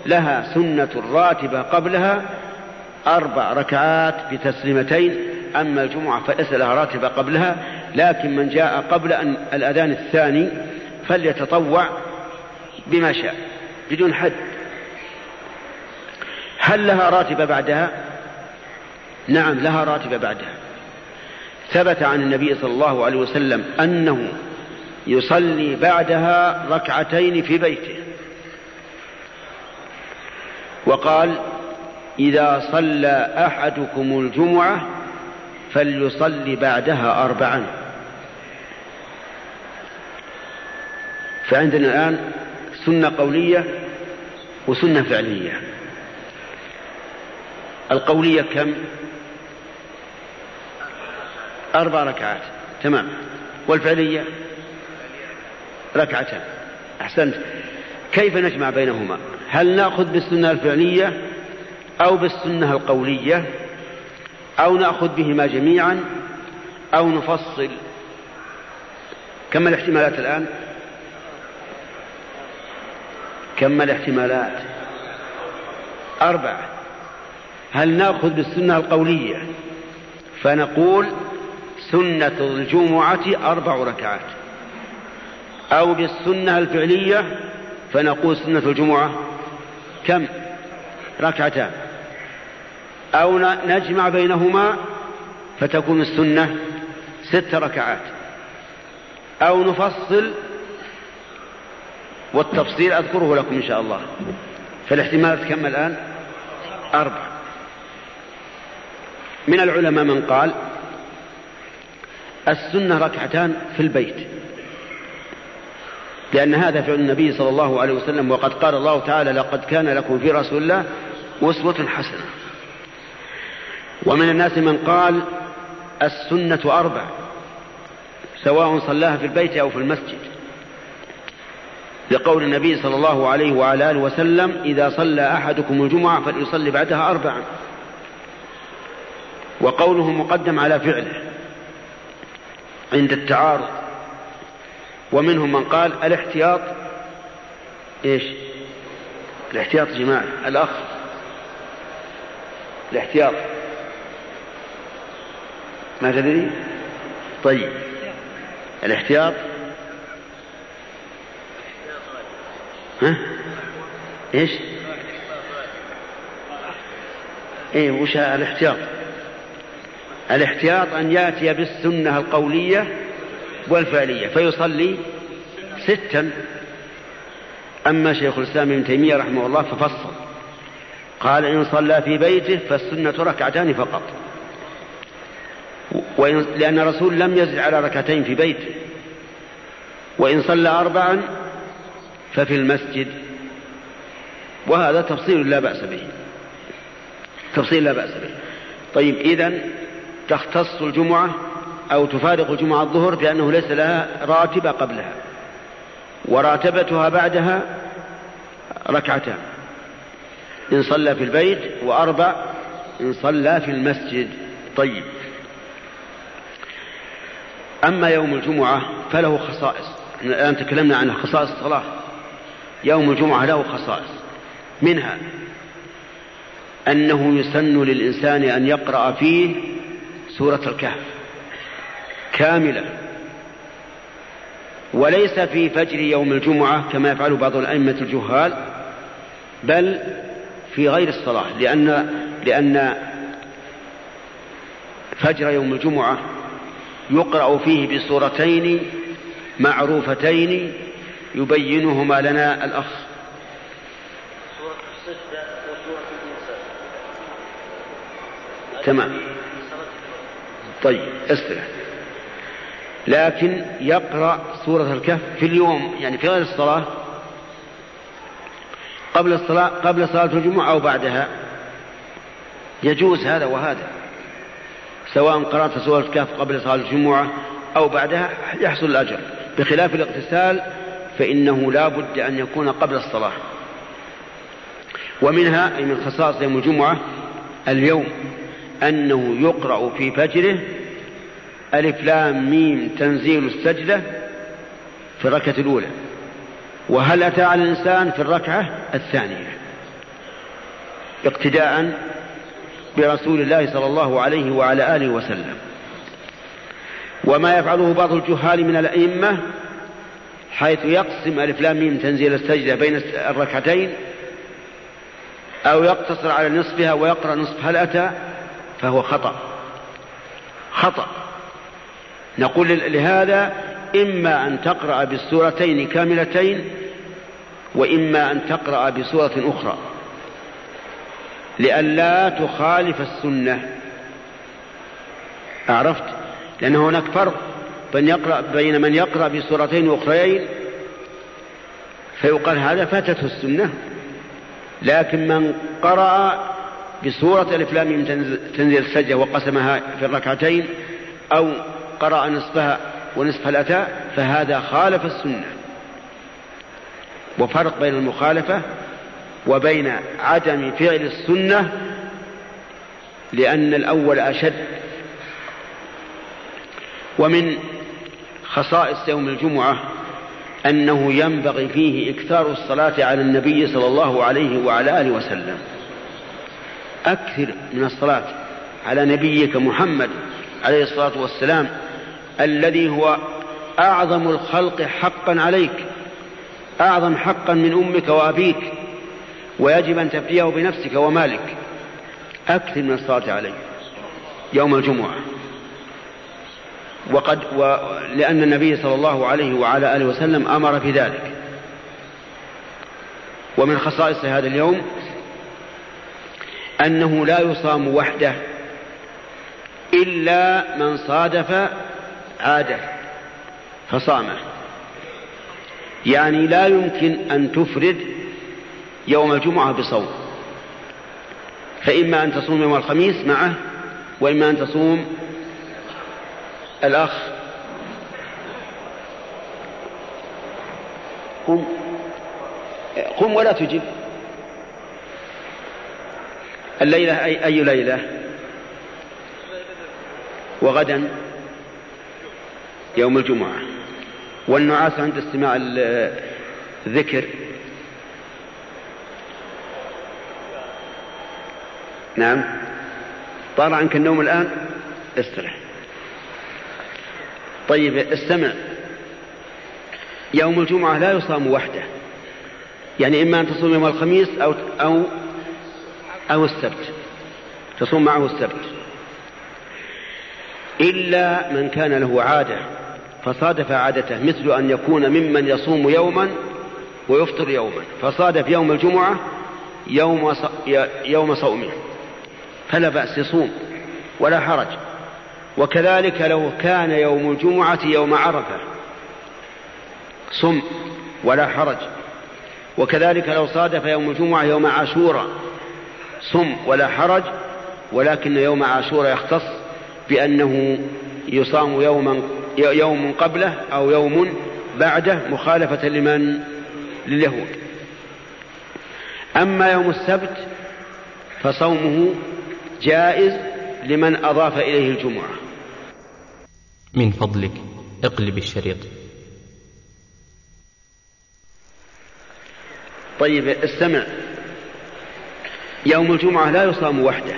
لها سنة راتبة قبلها أربع ركعات بتسليمتين. أما الجمعة فليس لها راتبة قبلها لكن من جاء قبل أن الأذان الثاني فليتطوع بما شاء بدون حد. هل لها راتبة بعدها؟ نعم لها راتبة بعدها. ثبت عن النبي صلى الله عليه وسلم أنه يصلي بعدها ركعتين في بيته. وقال إذا صلى أحدكم الجمعة فليصلي بعدها أربعا. فعندنا الآن سنة قولية وسنة فعلية. القولية كم؟ أربع ركعات. تمام. والفعلية؟ ركعتان. أحسنت. كيف نجمع بينهما؟ هل نأخذ بالسنة الفعلية أو بالسنة القولية؟ أو نأخذ بهما جميعا أو نفصل؟ كم الاحتمالات الآن. كم الاحتمالات؟ أربعة. هل نأخذ بالسنة القولية؟ فنقول سنة الجمعة أربع ركعات. أو بالسنة الفعلية فنقول سنة الجمعة كم؟ ركعتان. أو نجمع بينهما فتكون السنة ست ركعات. أو نفصل والتفصيل أذكره لكم إن شاء الله. فالاحتمالات كم الآن؟ أربع. من العلماء من قال السنة ركعتان في البيت. لأن هذا فعل النبي صلى الله عليه وسلم وقد قال الله تعالى لقد كان لكم في رسول الله أسوة حسنة. ومن الناس من قال السنة أربع سواء صلاها في البيت أو في المسجد. لقول النبي صلى الله عليه وعلى آله وسلم إذا صلى أحدكم الجمعة فليصلي بعدها أربعا وقوله مقدم على فعله عند التعارض. ومنهم من قال الاحتياط إيش؟ الاحتياط جماعي الأخ. الاحتياط. ما تدري؟ طيب. الاحتياط ها؟ إيش؟ إيه وش الاحتياط؟ الاحتياط أن يأتي بالسنة القولية والفعلية فيصلي ستا. أما شيخ الإسلام ابن تيمية رحمه الله ففصل. قال إن صلى في بيته فالسنة ركعتان فقط. وإن لأن الرسول لم يزد على ركعتين في بيته. وإن صلى أربعا ففي المسجد وهذا تفصيل لا بأس به. تفصيل لا بأس به. طيب إذا تختص الجمعة أو تفارق الجمعة الظهر بأنه ليس لها راتبة قبلها وراتبتها بعدها ركعتان. إن صلى في البيت وأربع إن صلى في المسجد. طيب. أما يوم الجمعة فله خصائص. الآن تكلمنا عن خصائص الصلاة. يوم الجمعة له خصائص. منها أنه يسن للإنسان أن يقرأ فيه سورة الكهف كاملة. وليس في فجر يوم الجمعة كما يفعل بعض الأئمة الجهال بل في غير الصلاة لأن لأن فجر يوم الجمعة يقرأ فيه بسورتين معروفتين يبينهما لنا الأخ. سورة السجدة وسورة الإنسان. تمام. طيب استرح لكن يقرأ سورة الكهف في اليوم يعني في غير الصلاة قبل الصلاة قبل صلاة الجمعة أو بعدها. يجوز هذا وهذا. سواء قرأت سورة الكهف قبل صلاة الجمعة أو بعدها يحصل الأجر. بخلاف الاغتسال فإنه لا بد أن يكون قبل الصلاة. ومنها أي من خصائص يوم الجمعة اليوم أنه يقرأ في فجره ألف لام ميم تنزيل السجدة في الركعة الأولى. وهل أتى على الإنسان في الركعة الثانية؟ اقتداء برسول الله صلى الله عليه وعلى آله وسلم. وما يفعله بعض الجهال من الأئمة حيث يقسم ألف لام ميم تنزيل السجدة بين الركعتين أو يقتصر على نصفها ويقرأ نصف هل أتى فهو خطأ. خطأ. نقول لهذا إما أن تقرأ بالسورتين كاملتين وإما أن تقرأ بسورة أخرى. لئلا تخالف السنة. أعرفت لأن هناك فرق. بين, يقرأ بين من يقرأ بسورتين أخريين فيقال هذا فاتته السنة. لكن من قرأ بسورة الإفلام من تنزيل السجدة وقسمها في الركعتين أو قرأ نصفها ونصف الأتاء فهذا خالف السنة. وفرق بين المخالفة وبين عدم فعل السنة لأن الأول أشد. ومن خصائص يوم الجمعة أنه ينبغي فيه إكثار الصلاة على النبي صلى الله عليه وعلى آله وسلم. أكثر من الصلاة على نبيك محمد عليه الصلاة والسلام الذي هو أعظم الخلق حقا عليك أعظم حقا من أمك وأبيك ويجب أن تبديه بنفسك ومالك. أكثر من الصلاة عليه يوم الجمعة. وقد و... لأن النبي صلى الله عليه وعلى آله وسلم أمر بذلك. ومن خصائص هذا اليوم أنه لا يصام وحده إلا من صادف عادة فصامه. يعني لا يمكن أن تفرد يوم الجمعة بصوم. فإما أن تصوم يوم الخميس معه وإما أن تصوم الأخ. قم. قم ولا تجب الليلة أي, أي ليلة؟ وغدا. يوم الجمعة. والنعاس عند استماع الذكر. نعم. طال عنك النوم الآن؟ استرح. طيب استمع. يوم الجمعة لا يصام وحده. يعني إما أن تصوم يوم الخميس أو أو أو السبت. تصوم معه السبت. إلا من كان له عادة فصادف عادته مثل أن يكون ممن يصوم يوما ويفطر يوما. فصادف يوم الجمعة يوم يوم صومه. فلا بأس يصوم ولا حرج. وكذلك لو كان يوم الجمعة يوم عرفة. صم ولا حرج. وكذلك لو صادف يوم الجمعة يوم عاشوراء صم ولا حرج ولكن يوم عاشوراء يختص بأنه يصام يوما يوم قبله أو يوم بعده مخالفة لمن؟ لليهود. أما يوم السبت فصومه جائز لمن أضاف إليه الجمعة. من فضلك. اقلب الشريط. طيب استمع. يوم الجمعة لا يصام وحده.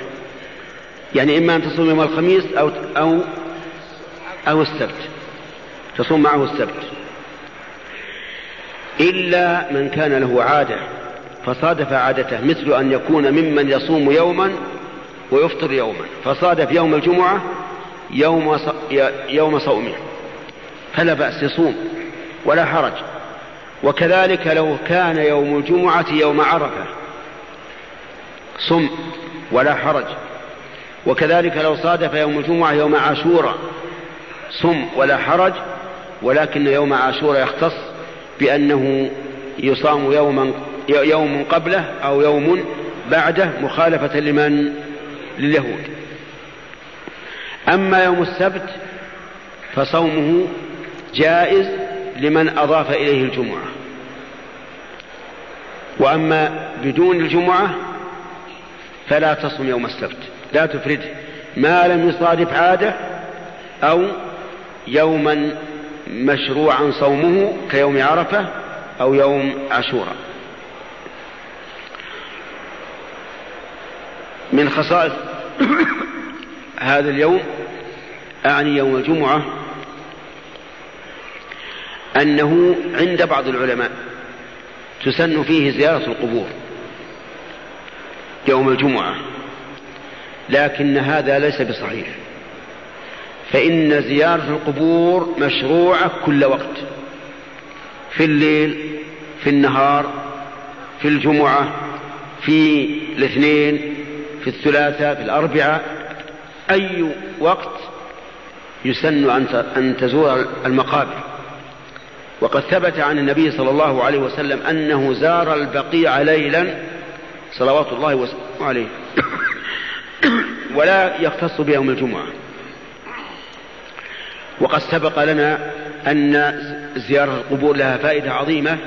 يعني إما أن تصوم يوم الخميس أو أو أو السبت. تصوم معه السبت. إلا من كان له عادة فصادف عادته مثل أن يكون ممن يصوم يوما ويفطر يوما. فصادف يوم الجمعة يوم يوم صومه. فلا بأس يصوم ولا حرج. وكذلك لو كان يوم الجمعة يوم عرفة صم ولا حرج. وكذلك لو صادف يوم الجمعة يوم عاشوراء صم ولا حرج. ولكن يوم عاشوراء يختص بأنه يصام يوما يوم قبله أو يوم بعده مخالفة لمن لليهود. أما يوم السبت فصومه جائز لمن أضاف إليه الجمعة. وأما بدون الجمعة فلا تصم يوم السبت لا تفرده ما لم يصادف عادة أو يوما مشروعا صومه كيوم عرفة أو يوم عاشوراء. من خصائص هذا اليوم أعني يوم الجمعة أنه عند بعض العلماء تسن فيه زيارة القبور يوم الجمعة لكن هذا ليس بصحيح. فإن زيارة القبور مشروعة كل وقت في الليل في النهار في الجمعة في الاثنين في الثلاثاء في الأربعاء أي وقت يسن أن تزور المقابر. وقد ثبت عن النبي صلى الله عليه وسلم أنه زار البقيع ليلا صلوات الله وسلامه عليه ولا يختص بيوم الجمعة. وقد سبق لنا أن زيارة القبور لها فائدة عظيمة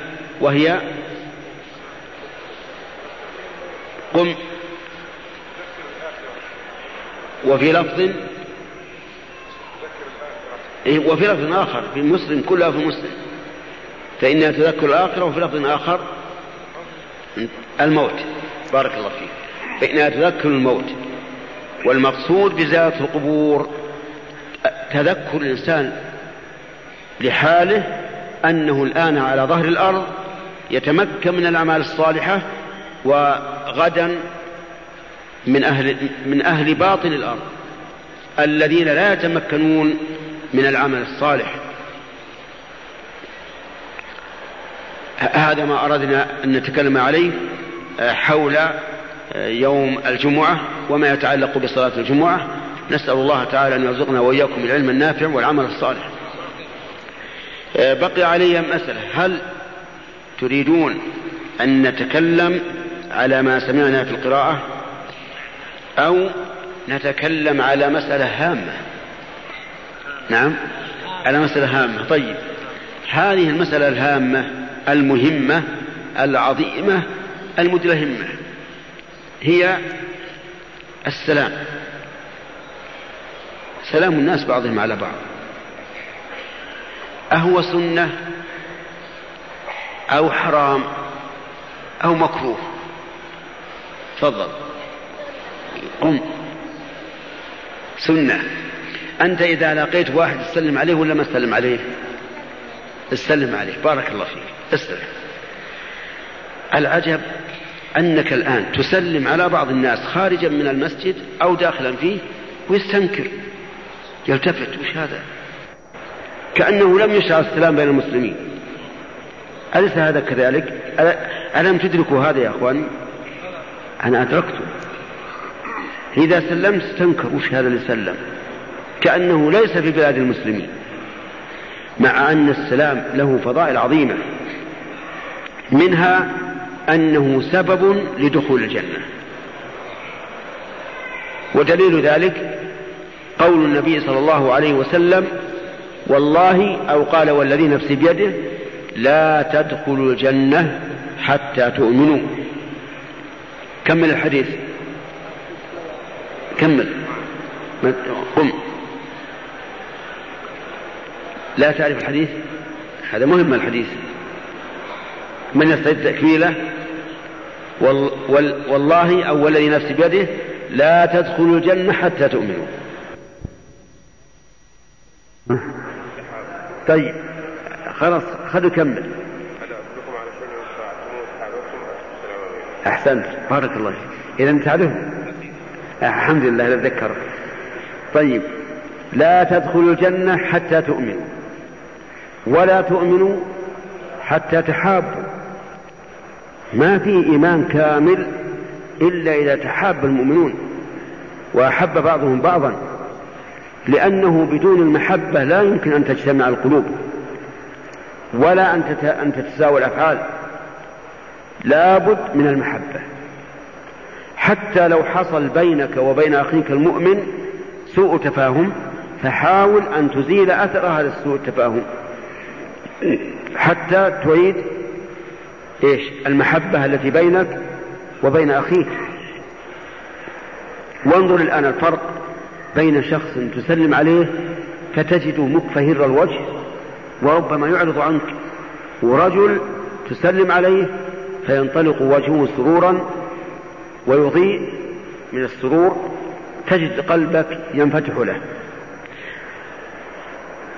وهي قم وفي لفظ وفي لفظ آخر في مسلم كلها في مسلم. فإنها تذكر الآخرة وفي لفظ آخر الموت. بارك الله فيك. فإنها تذكر الموت والمقصود بزيارة القبور تذكر الإنسان لحاله أنه الآن على ظهر الأرض يتمكن من الأعمال الصالحة وغدا من أهل من أهل باطن الأرض. الذين لا يتمكنون من العمل الصالح. هذا ما أردنا أن نتكلم عليه آه، حول آه، يوم الجمعة وما يتعلق بصلاة الجمعة. نسأل الله تعالى أن يرزقنا وإياكم العلم النافع والعمل الصالح. آه، بقي علي مسألة. هل تريدون أن نتكلم على ما سمعنا في القراءة؟ أو نتكلم على مسألة هامة؟ نعم. على مسألة هامة. طيب. هذه المسألة الهامة المهمة العظيمة المدلهمة هي السلام. سلام الناس بعضهم على بعض. أهو سنة أو حرام أو مكروه. تفضل. قم. سنة. أنت إذا لقيت واحد تسلم عليه ولا ما تسلم عليه؟ تسلم عليه بارك الله فيك استرح العجب أنك الآن تسلم على بعض الناس خارجا من المسجد أو داخلا فيه ويستنكر يلتفت وش هذا؟ كأنه لم يشعر السلام بين المسلمين. أليس هذا كذلك؟ ألم تدركوا هذا يا أخواني؟ أنا أدركته. إذا سلمت استنكر وش هذا اللي سلم؟ كأنه ليس في بلاد المسلمين مع أن السلام له فضائل عظيمة منها أنه سبب لدخول الجنة. ودليل ذلك قول النبي صلى الله عليه وسلم والله أو قال والذي نفسي بيده لا تدخلوا الجنة حتى تؤمنوا. كمل الحديث. كمل. قم. لا تعرف الحديث؟ هذا مهم الحديث. من يستعد تكميله وال وال والله أو والذي نفسي بيده لا تدخلوا الجنة حتى تؤمنوا. طيب خلاص خذوا كمل. أحسنت. بارك الله فيك. إذا تعرفه الحمد لله ذكرك. طيب لا تدخلوا الجنة حتى تؤمنوا. ولا تؤمنوا حتى تحابوا. ما في إيمان كامل إلا إذا تحاب المؤمنون وأحب بعضهم بعضا لأنه بدون المحبة لا يمكن أن تجتمع القلوب ولا أن تتساوى الأفعال. لابد من المحبة. حتى لو حصل بينك وبين أخيك المؤمن سوء تفاهم فحاول أن تزيل أثر هذا السوء التفاهم. حتى تعيد إيش؟ المحبة التي بينك وبين أخيك. وانظر الآن الفرق بين شخص تسلم عليه فتجده مكفهر الوجه وربما يعرض عنك ورجل تسلم عليه فينطلق وجهه سرورا ويضيء من السرور تجد قلبك ينفتح له.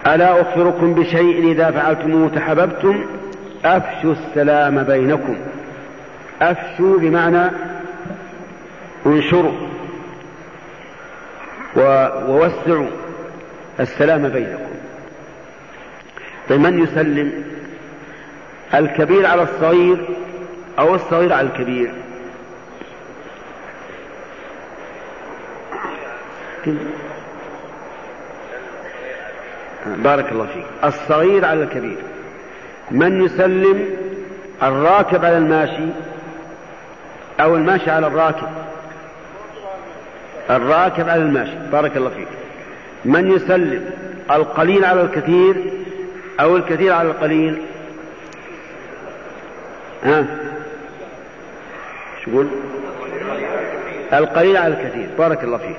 ألا أخبركم بشيء إذا فعلتموه تحببتم؟ أفشوا السلام بينكم. أفشوا بمعنى انشروا ووسعوا السلام بينكم. طيب من يسلم؟ الكبير على الصغير أو الصغير على الكبير؟ بارك الله فيك. الصغير على الكبير. من يسلم الراكب على الماشي أو الماشي على الراكب؟ الراكب على الماشي. بارك الله فيك. من يسلم القليل على الكثير أو الكثير على القليل؟ ها؟ شو القليل على الكثير. بارك الله فيك.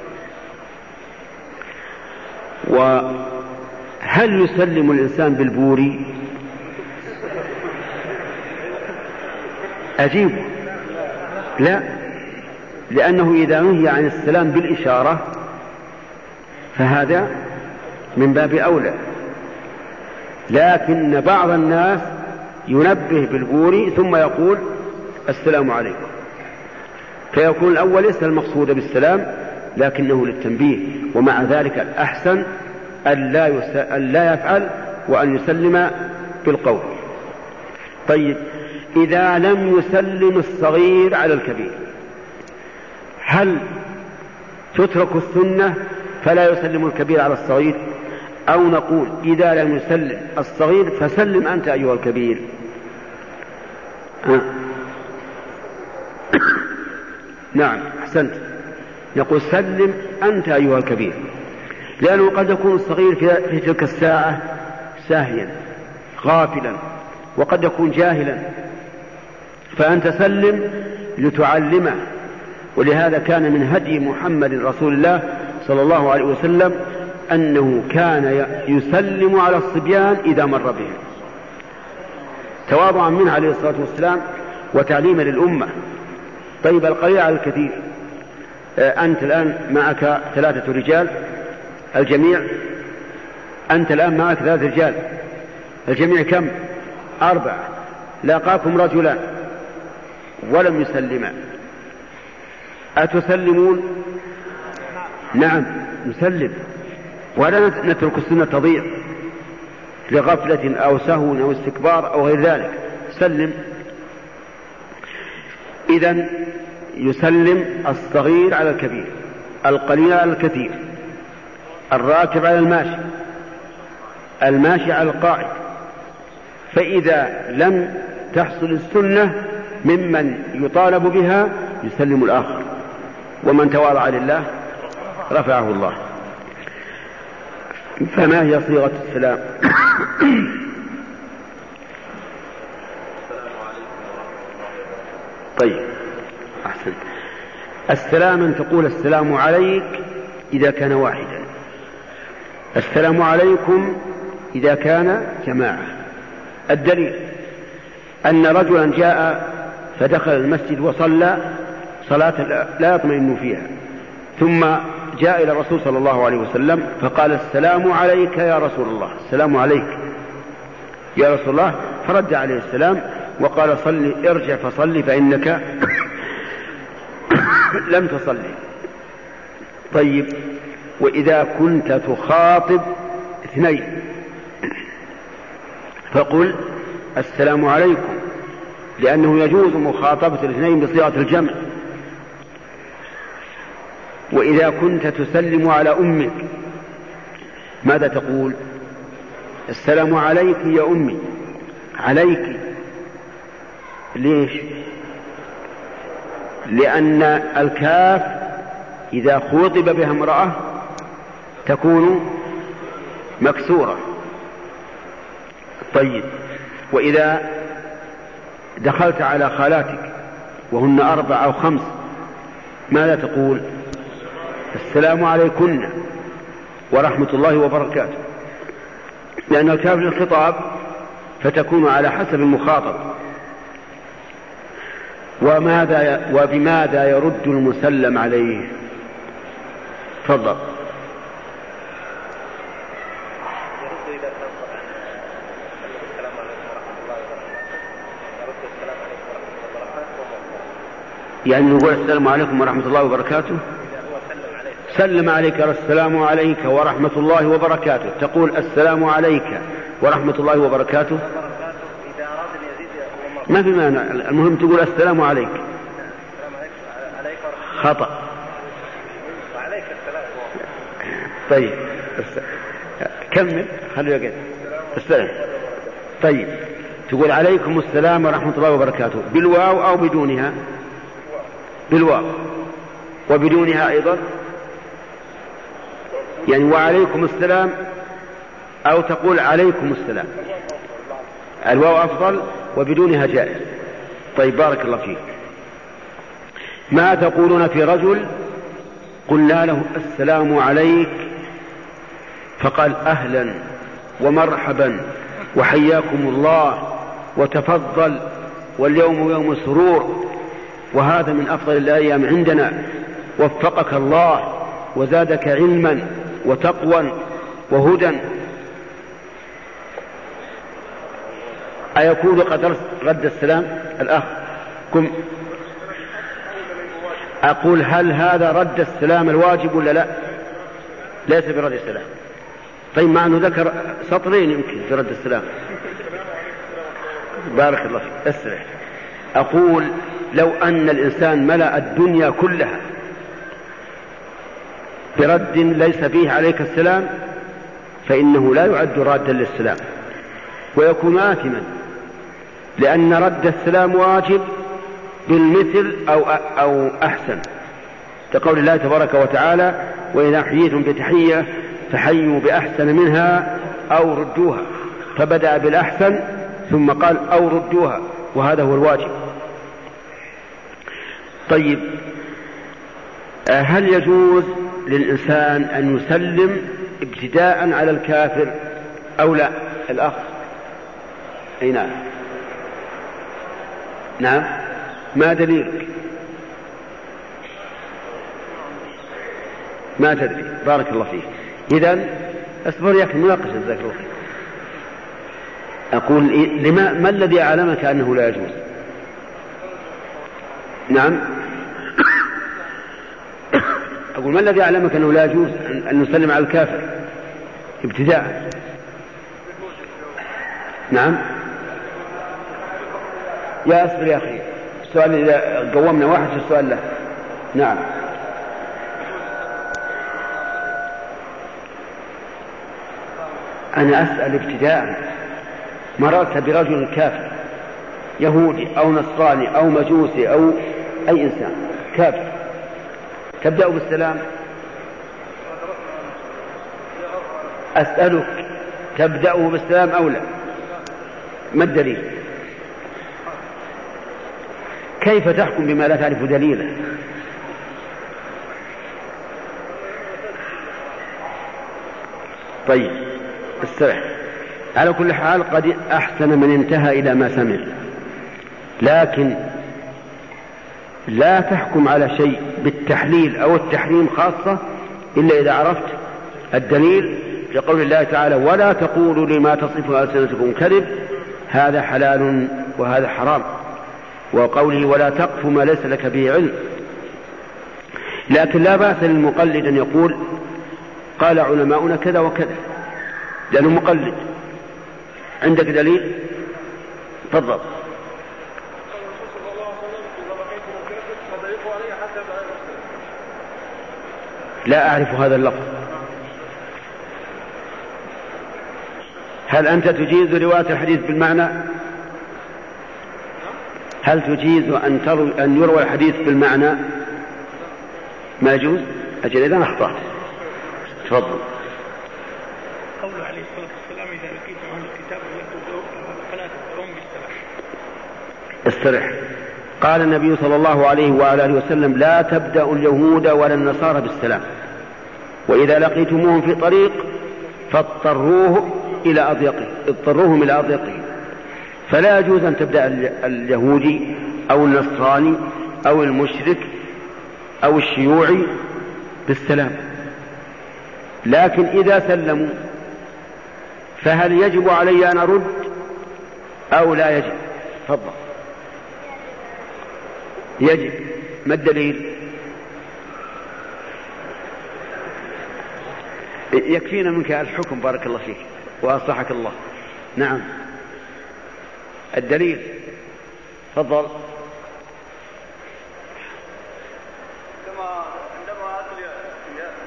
وهل يسلم الإنسان بالبوري أجيب. لا. لأنه إذا نهي عن السلام بالإشارة فهذا من باب أولى. لكن بعض الناس ينبه بالبوري ثم يقول السلام عليكم. فيكون الأول ليس المقصود بالسلام لكنه للتنبيه ومع ذلك الأحسن ألا, ألا يفعل وأن يسلم بالقول طيب إذا لم يسلم الصغير على الكبير هل تترك السنة فلا يسلم الكبير على الصغير؟ أو نقول إذا لم يسلم الصغير فسلم أنت أيها الكبير. آه. نعم أحسنت. يقول سلم أنت أيها الكبير. لأنه قد يكون الصغير في تلك الساعة ساهيا غافلا وقد يكون جاهلا. فأنت سلم لتعلمه ولهذا كان من هدي محمد رسول الله صلى الله عليه وسلم أنه كان يسلم على الصبيان إذا مر بهم. تواضعا منه عليه الصلاة والسلام وتعليما للأمة. طيب القليل على الكثير. أنت الآن معك ثلاثة رجال. الجميع أنت الآن معك ثلاثة رجال. الجميع كم؟ أربعة. لاقاكم رجلان. ولم يسلما. أتسلمون؟ نعم نسلم. ولا نترك السنة تضيع لغفلة أو سهو أو استكبار أو غير ذلك. سلم. إذا يسلم الصغير على الكبير القليل على الكثير. الراكب على الماشي. الماشي على القاعد. فإذا لم تحصل السنة ممن يطالب بها يسلم الآخر. ومن تواضع لله رفعه الله. فما هي صيغة السلام؟ طيب. أحسن السلام أن تقول السلام عليك إذا كان واحدا. السلام عليكم إذا كان جماعة. الدليل أن رجلا جاء فدخل المسجد وصلى صلاة لا يطمئن فيها ثم جاء إلى الرسول صلى الله عليه وسلم فقال السلام عليك يا رسول الله. السلام عليك يا رسول الله. فرد عليه السلام وقال صل ارجع فصلي فإنك لم تصلي. طيب وإذا كنت تخاطب اثنين. فقل السلام عليكم لأنه يجوز مخاطبة الاثنين بصيغة الجمع. وإذا كنت تسلم على أمك ماذا تقول؟ السلام عليك يا أمي. عليك. ليش؟ لأن الكاف إذا خوطب بها امرأة تكون مكسورة. طيب وإذا دخلت على خالاتك وهن أربع أو خمس ماذا تقول؟ السلام عليكن ورحمة الله وبركاته. لأن الكاف للخطاب فتكون على حسب المخاطب. وماذا وبماذا يرد المسلم عليه؟ تفضل. يعني نقول السلام عليكم ورحمة الله وبركاته. سلم عليك السلام عليك ورحمة الله وبركاته. تقول السلام عليك ورحمة الله وبركاته. ما في مانع المهم تقول السلام عليك. خطأ. طيب. كمل. خلي يقعد السلام. طيب. تقول عليكم السلام ورحمة الله وبركاته. بالواو أو بدونها. بالواو. وبدونها أيضا. يعني وعليكم السلام أو تقول عليكم السلام. الواو أفضل وبدونها جائز. طيب بارك الله فيك. ما تقولون في رجل قلنا له السلام عليك فقال أهلا ومرحبا وحياكم الله وتفضل واليوم يوم سرور. وهذا من أفضل الأيام عندنا. وفقك الله وزادك علما وتقوى وهدى أيكون قد رد السلام؟ الأخ كم أقول هل هذا رد السلام الواجب ولا لا؟ ليس برد السلام. طيب مع أنه ذكر سطرين يمكن في رد السلام. بارك الله فيك. اسرع. أقول لو أن الإنسان ملأ الدنيا كلها برد ليس فيه عليك السلام فإنه لا يعد رادا للسلام. ويكون آثما لأن رد السلام واجب بالمثل أو أو أحسن. كقول الله تبارك وتعالى وإذا حييتم بتحية فحيوا بأحسن منها أو ردوها. فبدأ بالأحسن ثم قال أو ردوها. وهذا هو الواجب. طيب هل يجوز للإنسان أن يسلم ابتداء على الكافر أو لا؟ الأخ. أي نعم. نعم. ما دليلك؟ ما تدري. بارك الله فيك. إذا أصبر يا أخي مناقشة جزاك الله خير. أقول لما ما الذي أعلمك أنه لا يجوز؟ نعم. أقول ما الذي أعلمك أنه لا يجوز أن نسلم على الكافر؟ ابتداء. نعم. يا أصبر يا أخي السؤال إذا قومنا واحد السؤال له. نعم. أنا أسأل ابتداء مررت برجل كافر يهودي أو نصراني أو مجوسي أو أي إنسان. كافر تبدأ بالسلام. أسألك تبدأه بالسلام أو لا؟ ما الدليل؟ كيف تحكم بما لا تعرف دليله طيب استرح. على كل حال قد أحسن من انتهى إلى ما سمع. لكن لا تحكم على شيء بالتحليل أو التحريم خاصة إلا إذا عرفت الدليل في قول الله تعالى ولا تقولوا لما تصف ألسنتكم كذب هذا حلال وهذا حرام. وقوله ولا تقف ما ليس لك به علم. لكن لا بأس للمقلد أن يقول قال علماؤنا كذا وكذا. لأنه مقلد. عندك دليل؟ تفضل. لا أعرف هذا اللفظ. هل أنت تجيز رواية الحديث بالمعنى؟ هل تجيز أن, تروي أن يروى الحديث بالمعنى؟ ما يجوز؟ أجل إذا أخطأت. تفضل. قوله عليه الصلاة والسلام إذا لقيتم أهل الكتاب فلا تكفرون بالسلام استرح قال النبي صلى الله عليه اله وسلم لا تبدأ اليهود ولا النصارى بالسلام. وإذا لقيتموهم في طريق فاضطروه إلى أضيقه. اضطروهم إلى أضيقه. فلا يجوز أن تبدأ اليهودي أو النصراني أو المشرك أو الشيوعي بالسلام. لكن إذا سلموا فهل يجب علي أن أرد أو لا يجب؟ تفضل. يجب. ما الدليل؟ يكفينا منك الحكم بارك الله فيك وأصلحك الله. نعم. الدليل. تفضل كما عندما اتى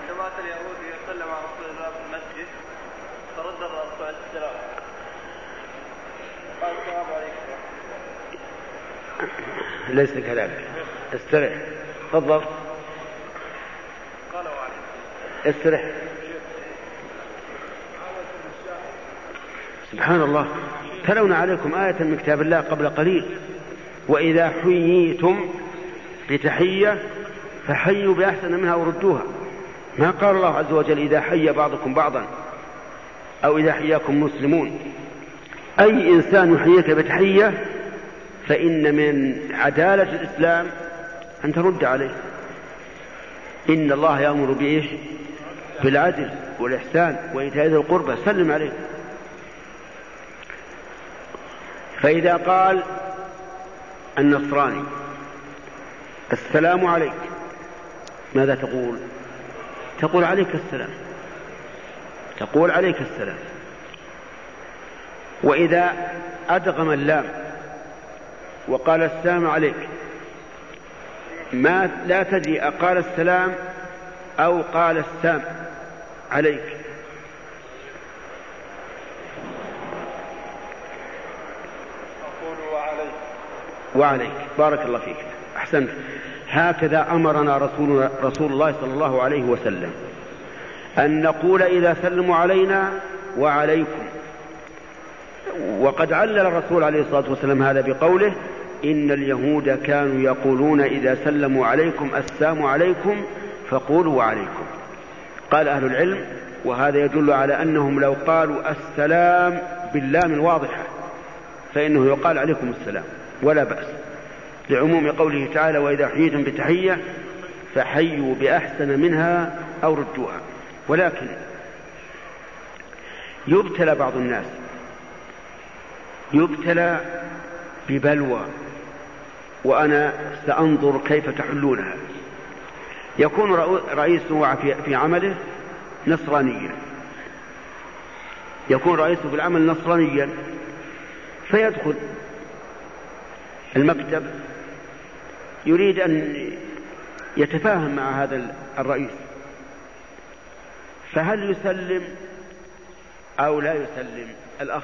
عندما اتى اليهودي يسلم على رسول الله في المسجد فرد الرسول عليه السلام ليس كذلك. استرح. تفضل. استرح. سبحان الله. تلون عليكم آية من كتاب الله قبل قليل. وإذا حييتم بتحية فحيوا بأحسن منها وردوها. ما قال الله عز وجل إذا حي بعضكم بعضا أو إذا حياكم مسلمون. أي إنسان يحييك بتحية فإن من عدالة الإسلام أن ترد عليه. إن الله يأمر بإيش؟ بالعدل والإحسان وإيتاء ذي القربى. سلم عليه. فإذا قال النصراني السلام عليك. ماذا تقول؟ تقول عليك السلام. تقول عليك السلام. وإذا أدغم اللام وقال السلام عليك. ما لا تدري أقال السلام أو قال السام عليك. أقول وعليك. وعليك. بارك الله فيك. أحسنت. هكذا أمرنا رسول, رسول الله صلى الله عليه وسلم. أن نقول إذا سلموا علينا وعليكم. وقد علل الرسول عليه الصلاة والسلام هذا بقوله إن اليهود كانوا يقولون إذا سلموا عليكم السلام عليكم فقولوا وعليكم قال أهل العلم وهذا يدل على أنهم لو قالوا السلام باللام الواضحة فإنه يقال عليكم السلام ولا بأس. لعموم قوله تعالى وإذا حييتم بتحية فحيوا بأحسن منها أو ردوها ولكن يبتلى بعض الناس يبتلى ببلوى وأنا سأنظر كيف تحلونها. يكون رئيسه في عمله نصرانيا. يكون رئيسه في العمل نصرانيا. فيدخل المكتب. يريد أن يتفاهم مع هذا الرئيس. فهل يسلم أو لا يسلم الأخ؟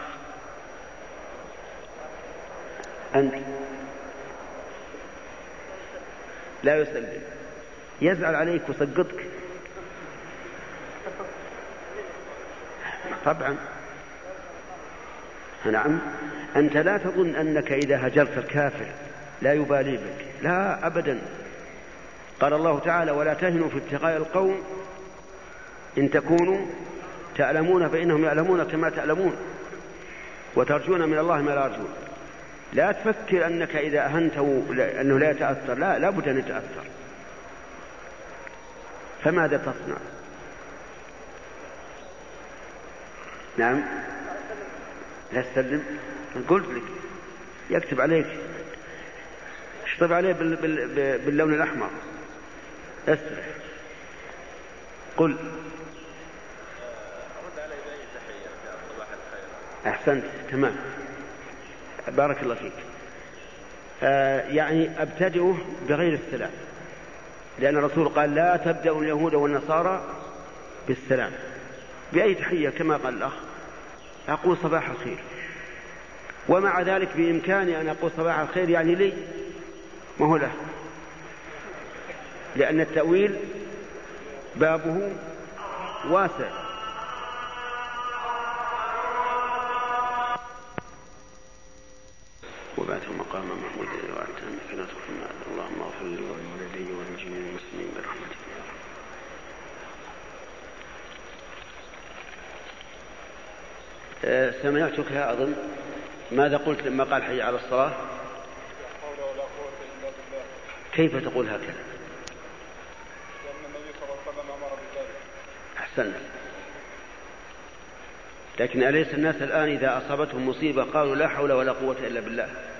أنت. لا يسلم يزعل عليك وسقطك طبعا. نعم. أنت لا تظن أنك إذا هجرت الكافر لا يبالي بك. لا أبدا. قال الله تعالى ولا تهنوا في ابتغاء القوم إن تكونوا تعلمون فإنهم يعلمون كما تعلمون وترجون من الله ما لا يرجون. لا تفكر أنك إذا أهنته أنه لا يتأثر. لا لابد أن يتأثر. فماذا تصنع؟ نعم. لا تسلم. قلت لك يكتب عليك. اشطب عليه باللون الأحمر. استرح قل. أحسنت. تمام. بارك الله فيك. آه يعني أبتدئه بغير السلام. لأن الرسول قال لا تبدأوا اليهود والنصارى بالسلام. بأي تحية؟ كما قال الأخ. أقول صباح الخير. ومع ذلك بإمكاني أن أقول صباح الخير يعني لي. ما هو له؟ لأن التأويل بابه واسع. وبعث مقام محمود انك لا تخفي اللهم اغفر لي ولوالدي ولجميع المسلمين برحمتك. رب أه، سمعتك أظن. ماذا قلت لما قال حي على الصلاة؟ كيف تقول هكذا؟ لأن النبي صلى الله عليه وسلم أمر بذلك أحسنت. لكن أليس الناس الآن إذا أصابتهم مصيبة قالوا لا حول ولا قوة إلا بالله؟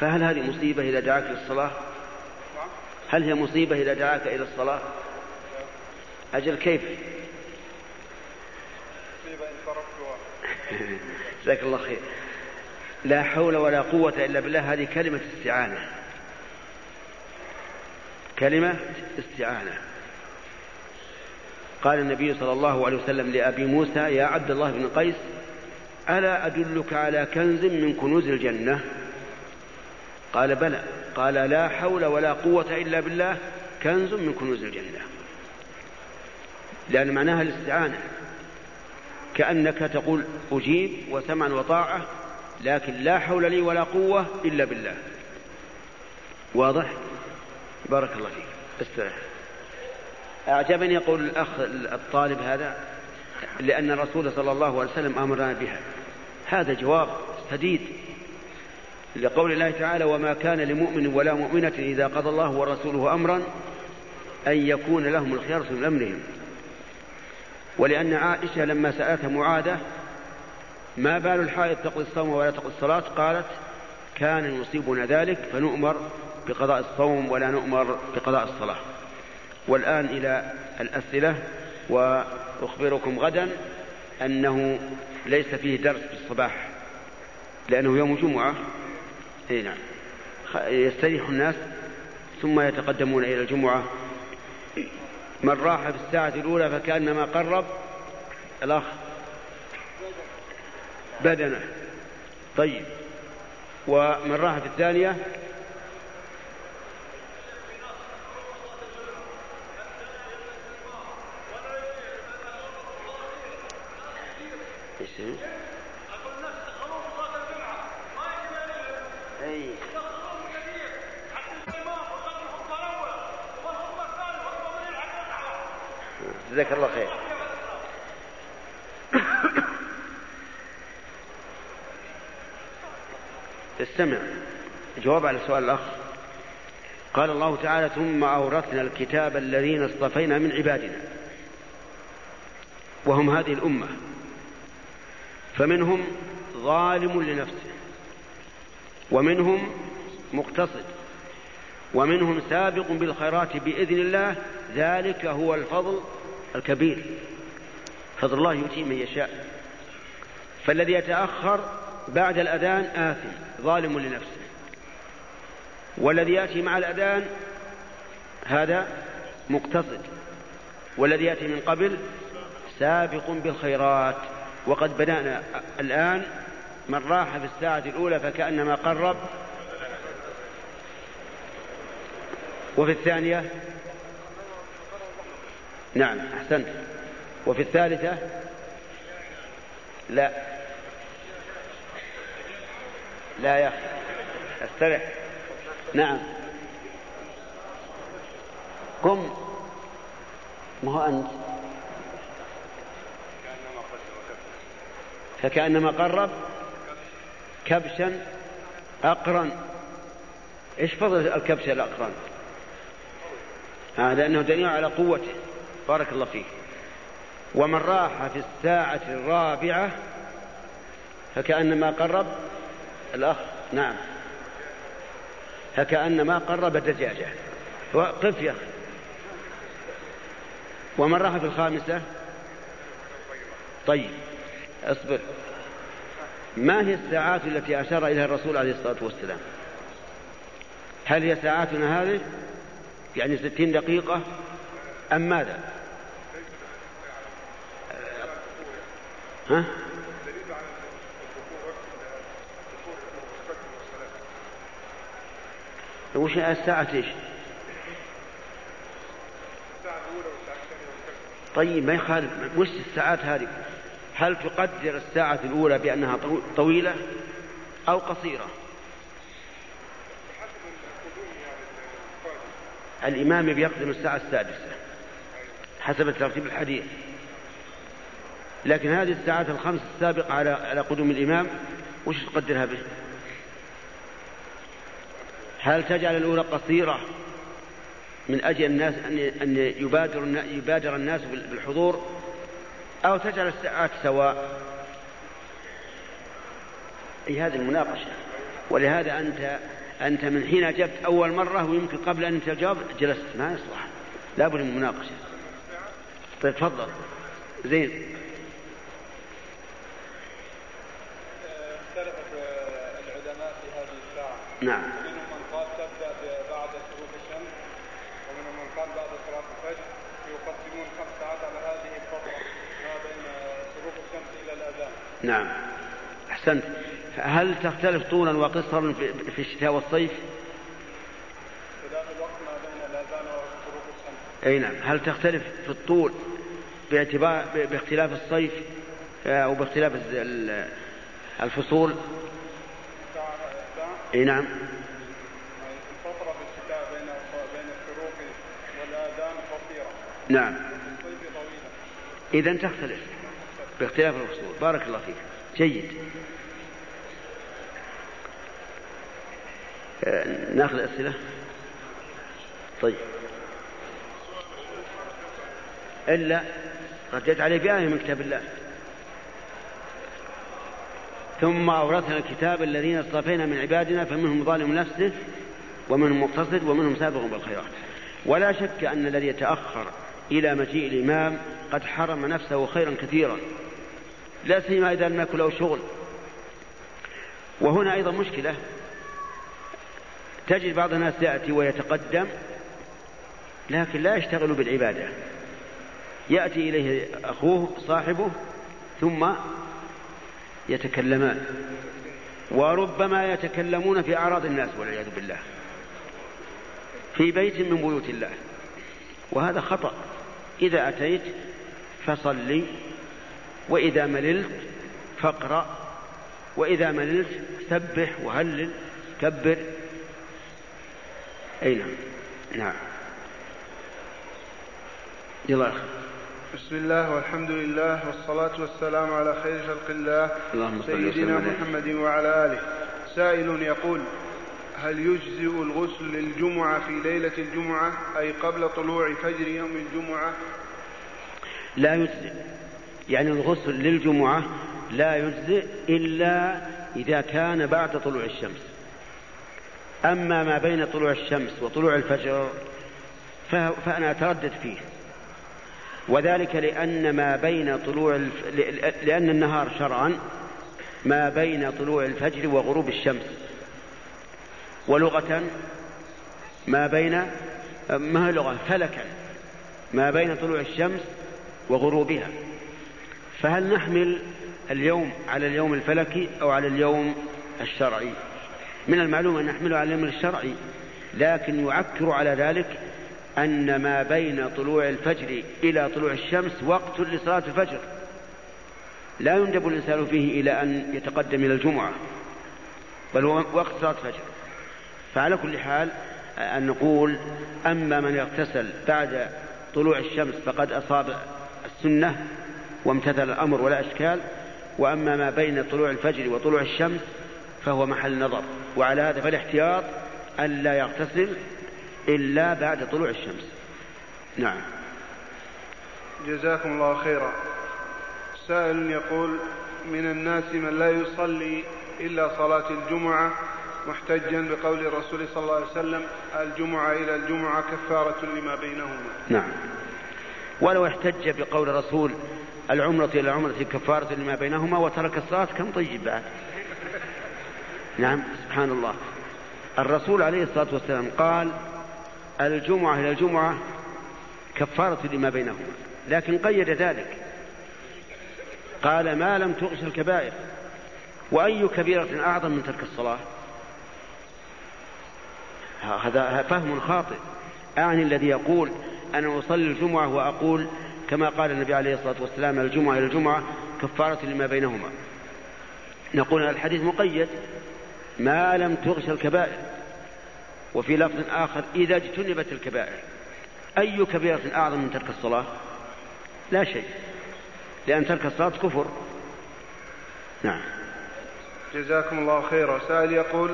فهل هذه مصيبة إذا دعاك للصلاة هل هي مصيبة إذا دعاك إلى الصلاة؟ أجل كيف؟ جزاك الله خير. لا حول ولا قوة إلا بالله هذه كلمة استعانة. كلمة استعانة. قال النبي صلى الله عليه وسلم لأبي موسى يا عبد الله بن قيس ألا أدلك على كنز من كنوز الجنة؟ قال بلى. قال لا حول ولا قوة إلا بالله. كنز من كنوز الجنة. لأن معناها الاستعانة. كأنك تقول أجيب وسمعا وطاعة لكن لا حول لي ولا قوة إلا بالله. واضح؟ بارك الله فيك. استرح أعجبني يقول الأخ الطالب هذا لأن الرسول صلى الله عليه وسلم أمرنا بها. هذا جواب سديد. لقول الله تعالى وما كان لمؤمن ولا مؤمنة إذا قضى الله ورسوله أمرا أن يكون لهم الخيار من أمرهم. ولأن عائشة لما سألتها معاذة ما بال الحائض تقضي الصوم ولا تقضي الصلاة؟ قالت كان يصيبنا ذلك فنؤمر بقضاء الصوم ولا نؤمر بقضاء الصلاة. والآن إلى الأسئلة وأخبركم غدا أنه ليس فيه درس في الصباح لأنه يوم جمعة. اي نعم. يستريح الناس ثم يتقدمون إلى الجمعة. من راح في الساعة الأولى فكأنما قرب الأخ بدنه. طيب. ومن راح في الثانية إيش؟ اي جزاك الله خير. استمع جواب على سؤال الأخ. قال الله تعالى ثم أورثنا الكتاب الذين اصطفينا من عبادنا. وهم هذه الأمة. فمنهم ظالم لنفسه. ومنهم مقتصد. ومنهم سابق بالخيرات بإذن الله. ذلك هو الفضل الكبير. فضل الله يؤتي من يشاء. فالذي يتأخر بعد الأذان آثم ظالم لنفسه. والذي يأتي مع الأذان هذا مقتصد. والذي يأتي من قبل سابق بالخيرات. وقد بدأنا الآن من راح في الساعة الأولى فكأنما قرب. وفي الثانية نعم أحسنت وفي الثالثة؟ لا. لا يا أخي. أسترح. نعم. قم. ما هو أنت؟ فكأنما قرب. كبشا أقرن. إيش فضل الكبش الأقرن؟ هذا أنه دليل على قوته. بارك الله فيك. ومن راح في الساعة الرابعة فكأنما قرب الأخ نعم. فكأنما قرب الدجاجة. قف يا أخي. ومن راح في الخامسة؟ طيب أصبر. ما هي الساعات التي أشار إليها الرسول عليه الصلاة والسلام؟ هل هي ساعاتنا هذه؟ يعني ستين دقيقة أم ماذا؟ ها وش الساعة إيش؟ طيب ما يخالف وش الساعات هذه؟ هل تقدر الساعة الأولى بأنها طويلة أو قصيرة؟ الإمام بيقدم الساعة السادسة حسب ترتيب الحديث لكن هذه الساعات الخمس السابقة على على قدوم الإمام وش تقدرها به؟ هل تجعل الأولى قصيرة من أجل الناس أن أن يبادر يبادر الناس بالحضور أو تجعل الساعات سواء؟ أي هذه المناقشة. ولهذا أنت أنت من حين أجبت أول مرة ويمكن قبل أن تجاوب جلست. ما يصلح. لابد من المناقشة طيب تفضل. زين اختلفت العلماء في هذه الساعة نعم. منهم من قال تبدأ بعد شروق الشمس ومنهم من قال بعد صلاة الفجر يقسمون خمس ساعات على هذه الفترة ما بين شروق الشمس إلى الأذان. نعم. أحسنت. هل تختلف طولا وقصرا في الشتاء والصيف؟ أي نعم. هل تختلف في الطول باعتبار باختلاف الصيف آه، أو باختلاف الفصول؟ إي نعم. الفترة في الشتاء بين بين الشروق والآذان قصيرة نعم. الصيف طويلة. إذا تختلف باختلاف الفصول بارك الله فيك. جيد. آه، ناخذ أسئلة؟ طيب. إلا رديت عليه بآية من كتاب الله. ثم أورثنا الكتاب الذين اصطفينا من عبادنا فمنهم ظالم نفسه ومنهم مقتصد ومنهم سابق بالخيرات. ولا شك أن الذي يتأخر إلى مجيء الإمام قد حرم نفسه خيرا كثيرا. لا سيما إذا لم يكن له شغل. وهنا أيضا مشكلة. تجد بعض الناس يأتي ويتقدم لكن لا يشتغل بالعبادة. يأتي إليه أخوه صاحبه ثم يتكلمان. وربما يتكلمون في أعراض الناس والعياذ بالله. في بيت من بيوت الله. وهذا خطأ. إذا أتيت فصلي وإذا مللت فاقرأ وإذا مللت سبح وهلل كبر. أي نعم. نعم. يلا بسم الله والحمد لله والصلاة والسلام على خير خلق الله سيدنا. محمد وعلى آله. سائل يقول هل يجزئ الغسل للجمعة في ليلة الجمعة أي قبل طلوع فجر يوم الجمعة؟ لا يجزئ. يعني الغسل للجمعة لا يجزئ إلا إذا كان بعد طلوع الشمس. أما ما بين طلوع الشمس وطلوع الفجر فأنا أتردد فيه. وذلك لأن ما بين طلوع الف... لأن النهار شرعا ما بين طلوع الفجر وغروب الشمس. ولغة ما بين ما هي لغة؟ فلكا. ما بين طلوع الشمس وغروبها. فهل نحمل اليوم على اليوم الفلكي أو على اليوم الشرعي؟ من المعلوم أن نحمله على اليوم الشرعي لكن يعكر على ذلك أن ما بين طلوع الفجر إلى طلوع الشمس وقت لصلاة الفجر. لا يندب الإنسان فيه إلى أن يتقدم إلى الجمعة بل هو وقت صلاة الفجر. فعلى كل حال أن نقول أما من يغتسل بعد طلوع الشمس فقد أصاب السنة وامتثل الأمر ولا إشكال وأما ما بين طلوع الفجر وطلوع الشمس فهو محل نظر. وعلى هذا فالاحتياط ألا يغتسل إلا بعد طلوع الشمس. نعم. جزاكم الله خيرا. سائل يقول من الناس من لا يصلي إلا صلاة الجمعة محتجا بقول الرسول صلى الله عليه وسلم الجمعة إلى الجمعة كفارة لما بينهما. نعم. ولو احتج بقول الرسول العمرة إلى العمرة كفارة لما بينهما وترك الصلاة كم طيب بعد؟ نعم سبحان الله. الرسول عليه الصلاة والسلام قال الجمعة إلى الجمعة كفارة لما بينهما لكن قيد ذلك. قال ما لم تغش الكبائر وأي كبيرة أعظم من ترك الصلاة؟ هذا فهم خاطئ. أعني الذي يقول أنا أصلي الجمعة وأقول كما قال النبي عليه الصلاة والسلام الجمعة إلى الجمعة كفارة لما بينهما. نقول الحديث مقيد. ما لم تغش الكبائر وفي لفظ آخر إذا اجتنبت الكبائر. أي كبيرة أعظم من ترك الصلاة؟ لا شيء. لأن ترك الصلاة كفر. نعم. جزاكم الله خيرا. سائل يقول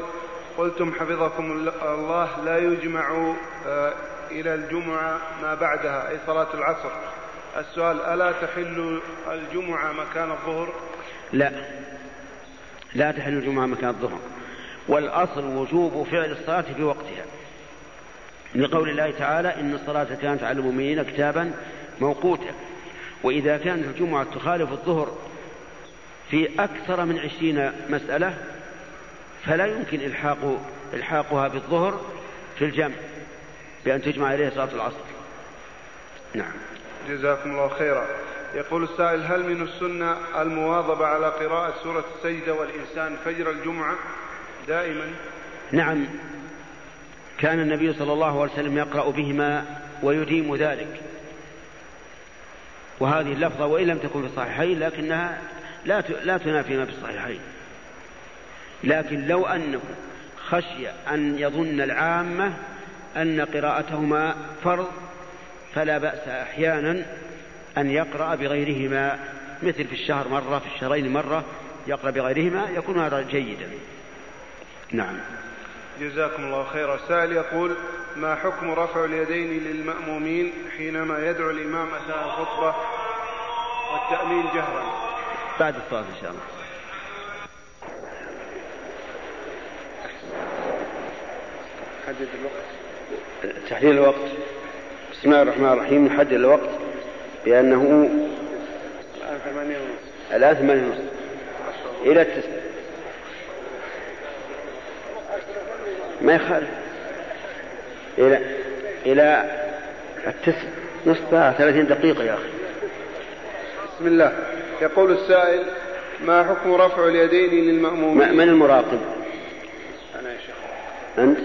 قلتم حفظكم الله لا يجمع آه، إلى الجمعة ما بعدها أي صلاة العصر. السؤال ألا تحل الجمعة مكان الظهر؟ لا. لا تحل الجمعة مكان الظهر. والأصل وجوب فعل الصلاة في وقتها. لقول الله تعالى إن الصلاة كانت على المؤمنين كتابا موقوتا. وإذا كانت الجمعة تخالف الظهر في أكثر من عشرين مسألة فلا يمكن إلحاق إلحاقها بالظهر في الجمع بأن تجمع إليه صلاة العصر. نعم. جزاكم الله خيرا. يقول السائل هل من السنة المواظبة على قراءة سورة السجدة والإنسان فجر الجمعة؟ دائما؟ نعم. كان النبي صلى الله عليه وسلم يقرأ بهما ويديم ذلك. وهذه اللفظة وإن لم تكن في الصحيحين لكنها لا لا تنافي ما في الصحيحين. لكن لو أنه خشي أن يظن العامة أن قراءتهما فرض فلا بأس أحيانا أن يقرأ بغيرهما. مثل في الشهر مرة في الشهرين مرة يقرأ بغيرهما يكون هذا جيدا. نعم. جزاكم الله خيرا. سائل يقول ما حكم رفع اليدين للمأمومين حينما يدعو الإمام أثناء الخطبة والتأمين جهرا؟ بعد الصلاة إن شاء الله. حدد الوقت. تحديد الوقت. بسم الله الرحمن الرحيم. نحدد الوقت بأنه الآن ثمانية ونصف. الآن ثمانية ونصف. إلى التسع ما يخالف. إلى إلى التسع نصف ساعة ثلاثين دقيقة يا أخي. بسم الله. يقول السائل ما حكم رفع اليدين للمأمومين؟ من المراقب؟ أنا يا شيخ. أنت؟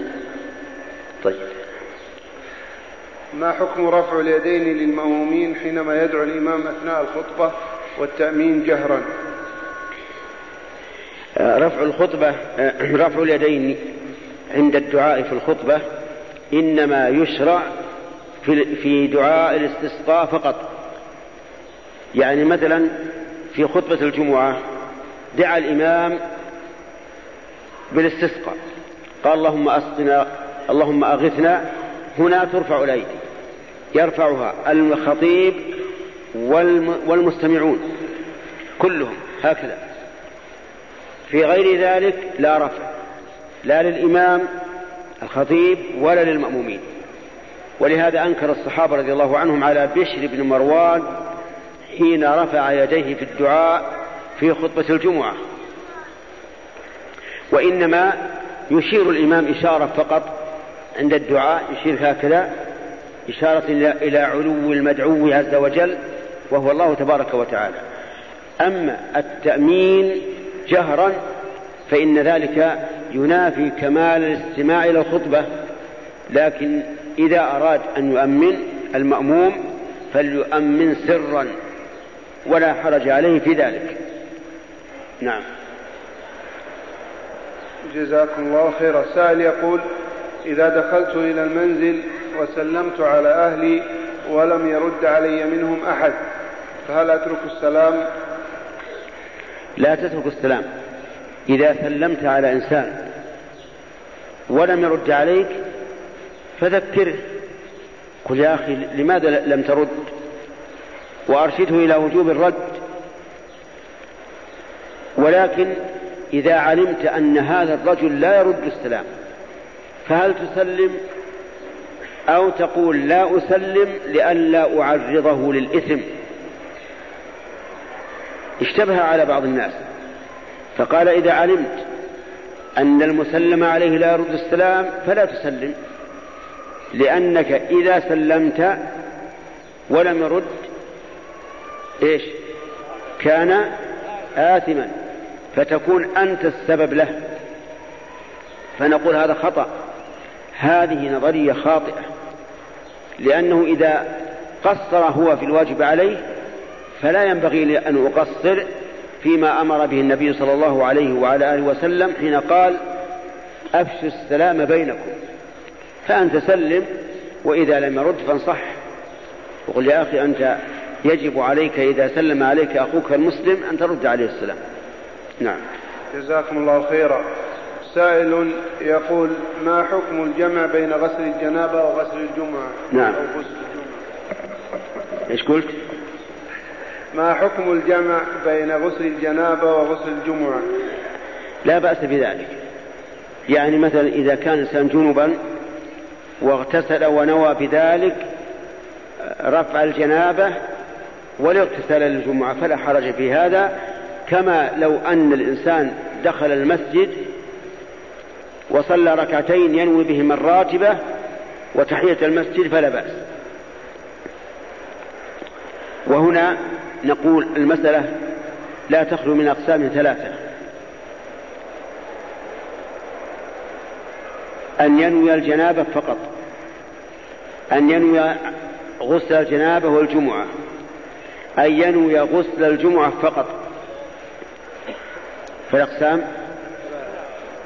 طيب. ما حكم رفع اليدين للمأمومين حينما يدعو الإمام أثناء الخطبة والتأمين جهرا؟ آه، رفع الخطبة آه، رفع اليدين عند الدعاء في الخطبة إنما يشرع في في دعاء الاستسقاء فقط. يعني مثلا في خطبة الجمعة دعا الإمام بالاستسقاء قال اللهم أسقنا اللهم أغثنا هنا ترفع الأيدي يرفعها الخطيب والمستمعون كلهم هكذا. في غير ذلك لا رفع. لا للإمام الخطيب ولا للمأمومين. ولهذا أنكر الصحابة رضي الله عنهم على بشر بن مروان حين رفع يديه في الدعاء في خطبة الجمعة. وإنما يشير الإمام إشارة فقط عند الدعاء يشير هكذا إشارة إلى علو المدعو عز وجل وهو الله تبارك وتعالى. أما التأمين جهرا فإن ذلك ينافي كمال الاستماع إلى الخطبة لكن إذا أراد أن يؤمن المأموم فليؤمن سرا ولا حرج عليه في ذلك. نعم. جزاكم الله خيرا. سائل يقول إذا دخلت إلى المنزل وسلمت على أهلي ولم يرد علي منهم أحد فهل أترك السلام؟ لا تترك السلام. إذا سلمت على إنسان ولم يرد عليك فذكره. قل يا أخي لماذا لم ترد؟ وأرشده إلى وجوب الرد. ولكن إذا علمت أن هذا الرجل لا يرد السلام فهل تسلم؟ أو تقول لا أسلم لئلا أعرضه للإثم. اشتبه على بعض الناس. فقال إذا علمت أن المسلم عليه لا يرد السلام فلا تسلم لأنك إذا سلمت ولم يرد إيش؟ كان آثما فتكون أنت السبب له. فنقول هذا خطأ. هذه نظرية خاطئة لأنه إذا قصر هو في الواجب عليه فلا ينبغي لي أن أقصر فيما أمر به النبي صلى الله عليه وعلى آله وسلم حين قال أفشوا السلام بينكم. فأنت سلم وإذا لم يرد فانصح. وقل يا أخي أنت يجب عليك إذا سلم عليك أخوك المسلم أن ترد عليه السلام. نعم. جزاكم الله خيرا. سائل يقول ما حكم الجمع بين غسل الجنابة وغسل الجمعة؟ نعم. أو غسل الجمعة؟ إيش قلت؟ ما حكم الجمع بين غسل الجنابة وغسل الجمعة؟ لا بأس بذلك. يعني مثلا إذا كان الإنسان جنبا واغتسل ونوى بذلك رفع الجنابة والاغتسال للجمعة فلا حرج في هذا. كما لو أن الإنسان دخل المسجد وصلى ركعتين ينوي بهما الراتبة وتحية المسجد فلا بأس. وهنا نقول المسألة لا تخلو من أقسام ثلاثة. أن ينوي الجنابة فقط. أن ينوي غسل الجنابة والجمعة. أن ينوي غسل الجمعة فقط. فالأقسام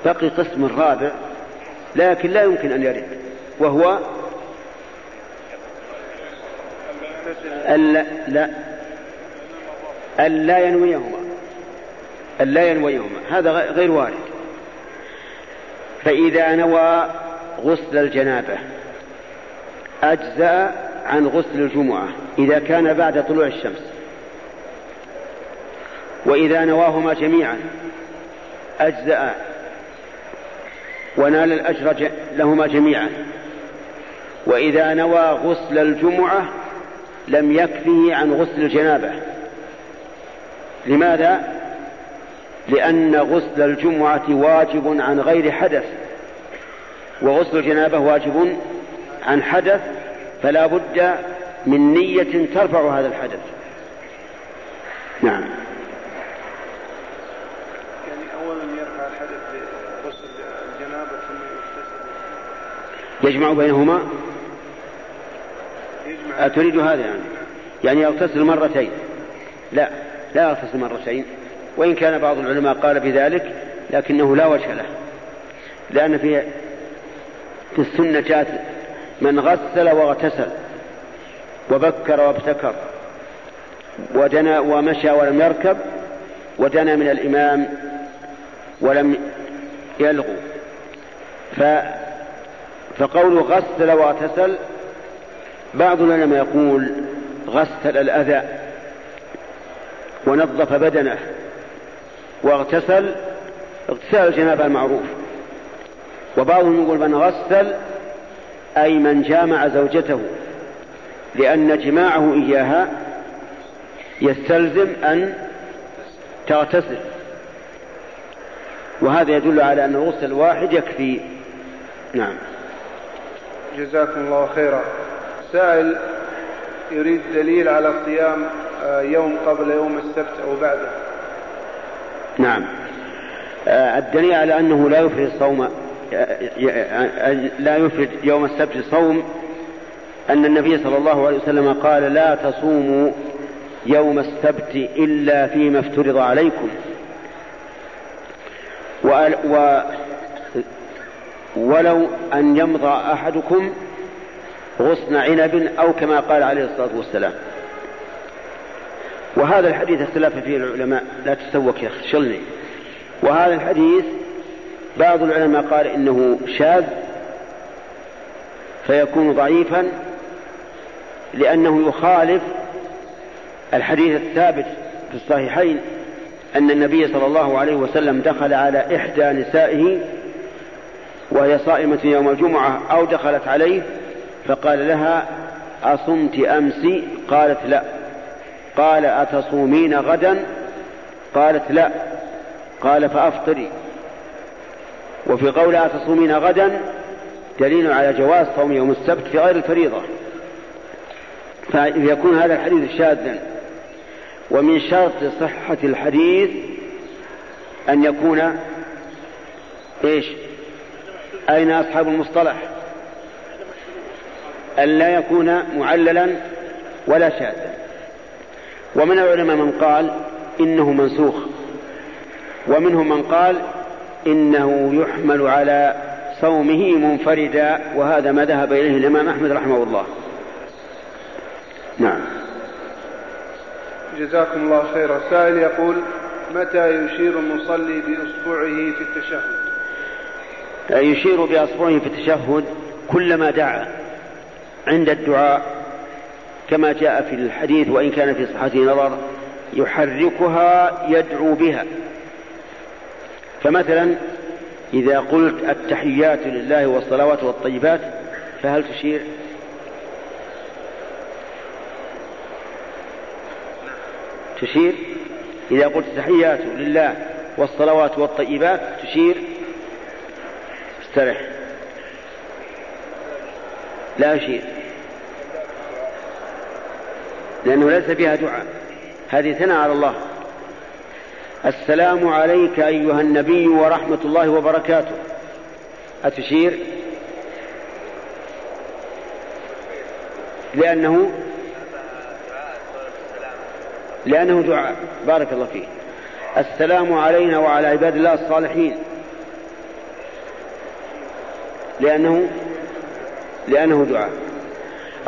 بقي قسم رابع لكن لا يمكن أن يرد وهو لا ألا ينويهما. ألا ينويهما. هذا غير وارد. فإذا نوى غسل الجنابة أجزأ عن غسل الجمعة إذا كان بعد طلوع الشمس. وإذا نواهما جميعا أجزأ ونال الأجر لهما جميعا. وإذا نوى غسل الجمعة لم يكفه عن غسل الجنابة. لماذا؟ لأن غسل الجمعة واجب عن غير حدث. وغسل الجنابة واجب عن حدث فلا بد من نية ترفع هذا الحدث. نعم. يعني أولا يرفع الحدث الجنابة ثم يغتسل. يجمع بينهما؟ يجمع. أتريد هذا يعني؟ يعني يغتسل مرتين. لا. لا يغتسل مرتين وإن كان بعض العلماء قال بذلك لكنه لا وجه له. لأن في في السنة جاءت من غسل واغتسل وبكر وابتكر ودنا ومشى ولم يركب ودنا من الإمام ولم يلغو. ف فقول غسل واغتسل بعض العلماء يقول غسل الأذى ونظف بدنه. واغتسل اغتسال الجنابة المعروف. وبعضهم يقول من غسل أي من جامع زوجته. لأن جماعة إياها يستلزم أن تغتسل. وهذا يدل على أن الغسل الواحد يكفي. نعم. جزاكم الله خيرا. سائل يريد دليل على صيام يوم قبل يوم السبت أو بعده. نعم. آه، الدليل على أنه لا يفرد صوم آه، لا يفرد يوم السبت صوم أن النبي صلى الله عليه وسلم قال لا تصوموا يوم السبت إلا فيما افترض عليكم. و ولو أن يمضى أحدكم غصن عنب أو كما قال عليه الصلاة والسلام. وهذا الحديث اختلاف فيه العلماء. لا تسوك يا شلني. وهذا الحديث بعض العلماء قال إنه شاذ فيكون ضعيفا لأنه يخالف الحديث الثابت في الصحيحين أن النبي صلى الله عليه وسلم دخل على إحدى نسائه وهي صائمة يوم الجمعة أو دخلت عليه فقال لها أصمت أمس قالت لا. قال أتصومين غدا؟ قالت لا. قال فأفطري. وفي قول أتصومين غدا دليل على جواز صوم يوم السبت في غير الفريضة. فيكون هذا الحديث شاذا. ومن شرط صحة الحديث أن يكون إيش؟ أين أصحاب المصطلح؟ أن لا يكون معللا ولا شاذا. ومن العلماء من قال إنه منسوخ ومنهم من قال إنه يحمل على صومه منفردا وهذا ما ذهب إليه الإمام أحمد رحمه الله. نعم. جزاكم الله خيرا. سائل يقول متى يشير المصلي بإصبعه في التشهد؟ يشير بأصبعه في التشهد كلما دعا عند الدعاء كما جاء في الحديث وإن كان في صحته نظر يحركها يدعو بها. فمثلا إذا قلت التحيات لله والصلوات والطيبات فهل تشير؟ تشير؟ إذا قلت التحيات لله والصلوات والطيبات تشير؟ استرح. لا أشير لأنه ليس فيها دعاء. هذه ثناء على الله. السلام عليك أيها النبي ورحمة الله وبركاته. أتشير؟ لأنه لأنه دعاء. بارك الله فيه السلام علينا وعلى عباد الله الصالحين. لأنه لأنه دعاء.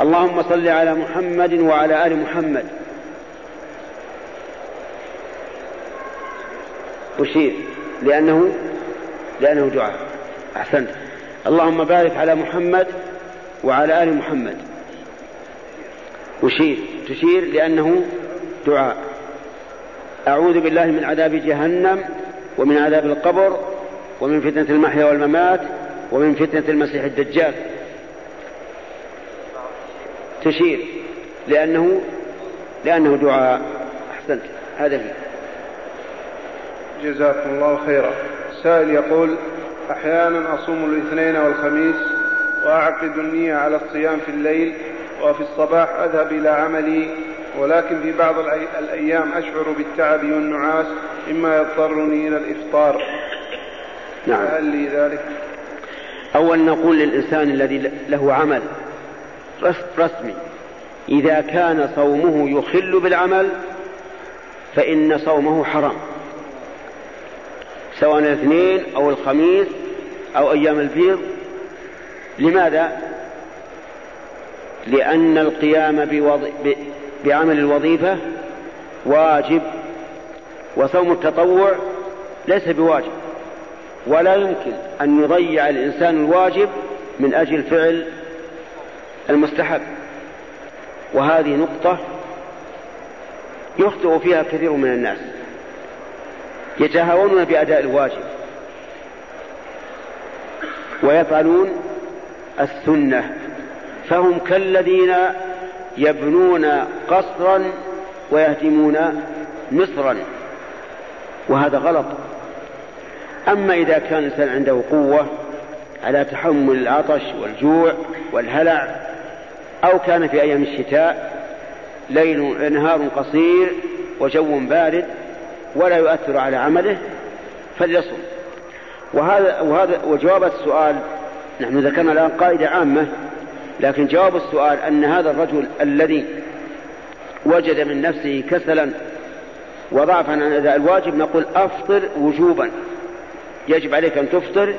اللهم صل على محمد وعلى آل محمد. أشير. لأنه لأنه دعاء. أحسنت. اللهم بارك على محمد وعلى آل محمد. أشير. تشير لأنه دعاء. أعوذ بالله من عذاب جهنم ومن عذاب القبر ومن فتنة المحيا والممات ومن فتنة المسيح الدجال. تشير لأنه لأنه دعاء. أحسنت. هذا هي. جزاكم الله خيرا. سائل يقول أحيانا أصوم الاثنين والخميس وأعقد النية على الصيام في الليل وفي الصباح أذهب إلى عملي ولكن في بعض الأيام أشعر بالتعب والنعاس مما يضطرني إلى الإفطار. نعم. هل لي ذلك؟ أول نقول للإنسان الذي له عمل رسمي. إذا كان صومه يخل بالعمل فإن صومه حرام. سواء الاثنين أو الخميس أو أيام البيض لماذا؟ لأن القيام بوض... ب... بعمل الوظيفة واجب وصوم التطوع ليس بواجب. ولا يمكن أن يضيع الإنسان الواجب من أجل فعل المستحب. وهذه نقطة يخطئ فيها كثير من الناس. يتهاونون بأداء الواجب. ويفعلون السنة. فهم كالذين يبنون قصرا ويهدمون مصرا. وهذا غلط. أما إذا كان الإنسان عنده قوة على تحمل العطش والجوع والهلع أو كان في أيام الشتاء ليل نهار قصير وجو بارد ولا يؤثر على عمله فليصم. وهذا وهذا وجواب السؤال نحن ذكرنا الآن قاعدة عامة لكن جواب السؤال أن هذا الرجل الذي وجد من نفسه كسلا وضعفا عن أداء الواجب نقول أفطر وجوبا. يجب عليك أن تفطر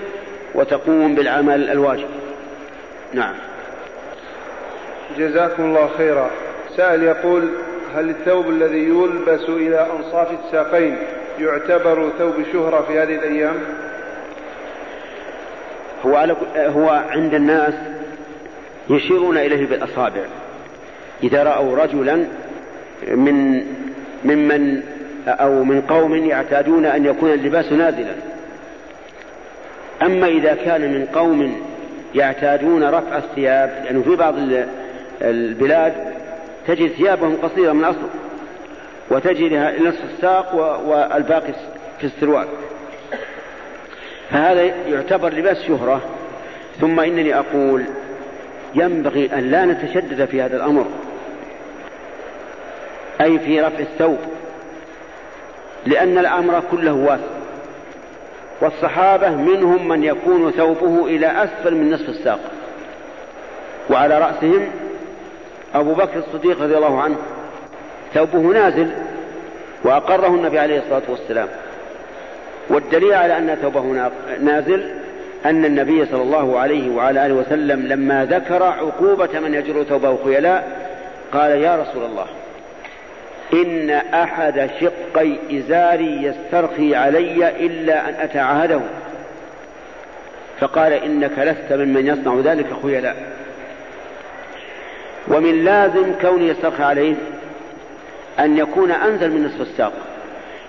وتقوم بالعمل الواجب. نعم. جزاكم الله خيرا. سائل يقول هل الثوب الذي يلبس إلى أنصاف الساقين يعتبر ثوب شهرة في هذه الأيام؟ هو, على هو عند الناس يشيرون إليه بالأصابع. إذا رأوا رجلا من ممن أو من قوم يعتادون أن يكون اللباس نازلا. أما إذا كان من قوم يعتادون رفع الثياب لأنه يعني في بعض البلاد تجد ثيابهم قصيرة من أصل وتجدها نصف الساق والباقي في السروال. فهذا يعتبر لباس شهرة. ثم إنني أقول ينبغي أن لا نتشدد في هذا الأمر أي في رفع الثوب لأن الأمر كله واسع. والصحابة منهم من يكون ثوبه إلى أسفل من نصف الساق وعلى رأسهم أبو بكر الصديق رضي الله عنه ثوبه نازل وأقره النبي عليه الصلاة والسلام. والدليل على أن ثوبه نازل أن النبي صلى الله عليه وعلى آله وسلم لما ذكر عقوبة من يجر ثوبه خيلاء قال يا رسول الله إن أحد شقي إزاري يسترخي علي إلا أن أتعاهده. فقال إنك لست ممن يصنع ذلك خيلاء. ومن لازم كون يسترخي عليه أن يكون أنزل من نصف الساق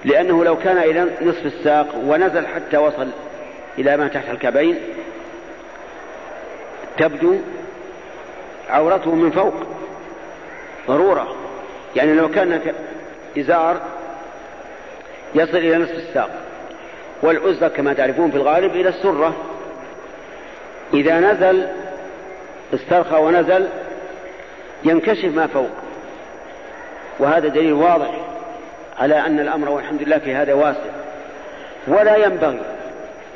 لأنه لو كان إلى نصف الساق ونزل حتى وصل إلى ما تحت الكعبين تبدو عورته من فوق ضرورة. يعني لو كان إزار يصل إلى نصف الساق والعزة كما تعرفون في الغالب إلى السرة. إذا نزل استرخى ونزل ينكشف ما فوق. وهذا دليل واضح على أن الأمر والحمد لله في هذا واسع. ولا ينبغي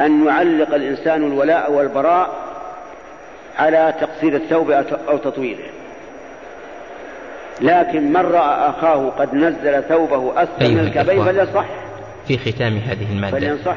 أن يعلق الإنسان الولاء والبراء على تقصير الثوب أو تطويله لكن من رأى أخاه قد نزل ثوبه أسفل من الكعبين فليصح. في ختام هذه المادة. فلينصحه.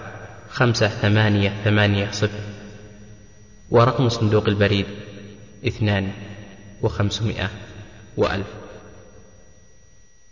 خمسة ثمانية ثمانية صفر. ورقم صندوق البريد اثنان وخمسمائة وألف.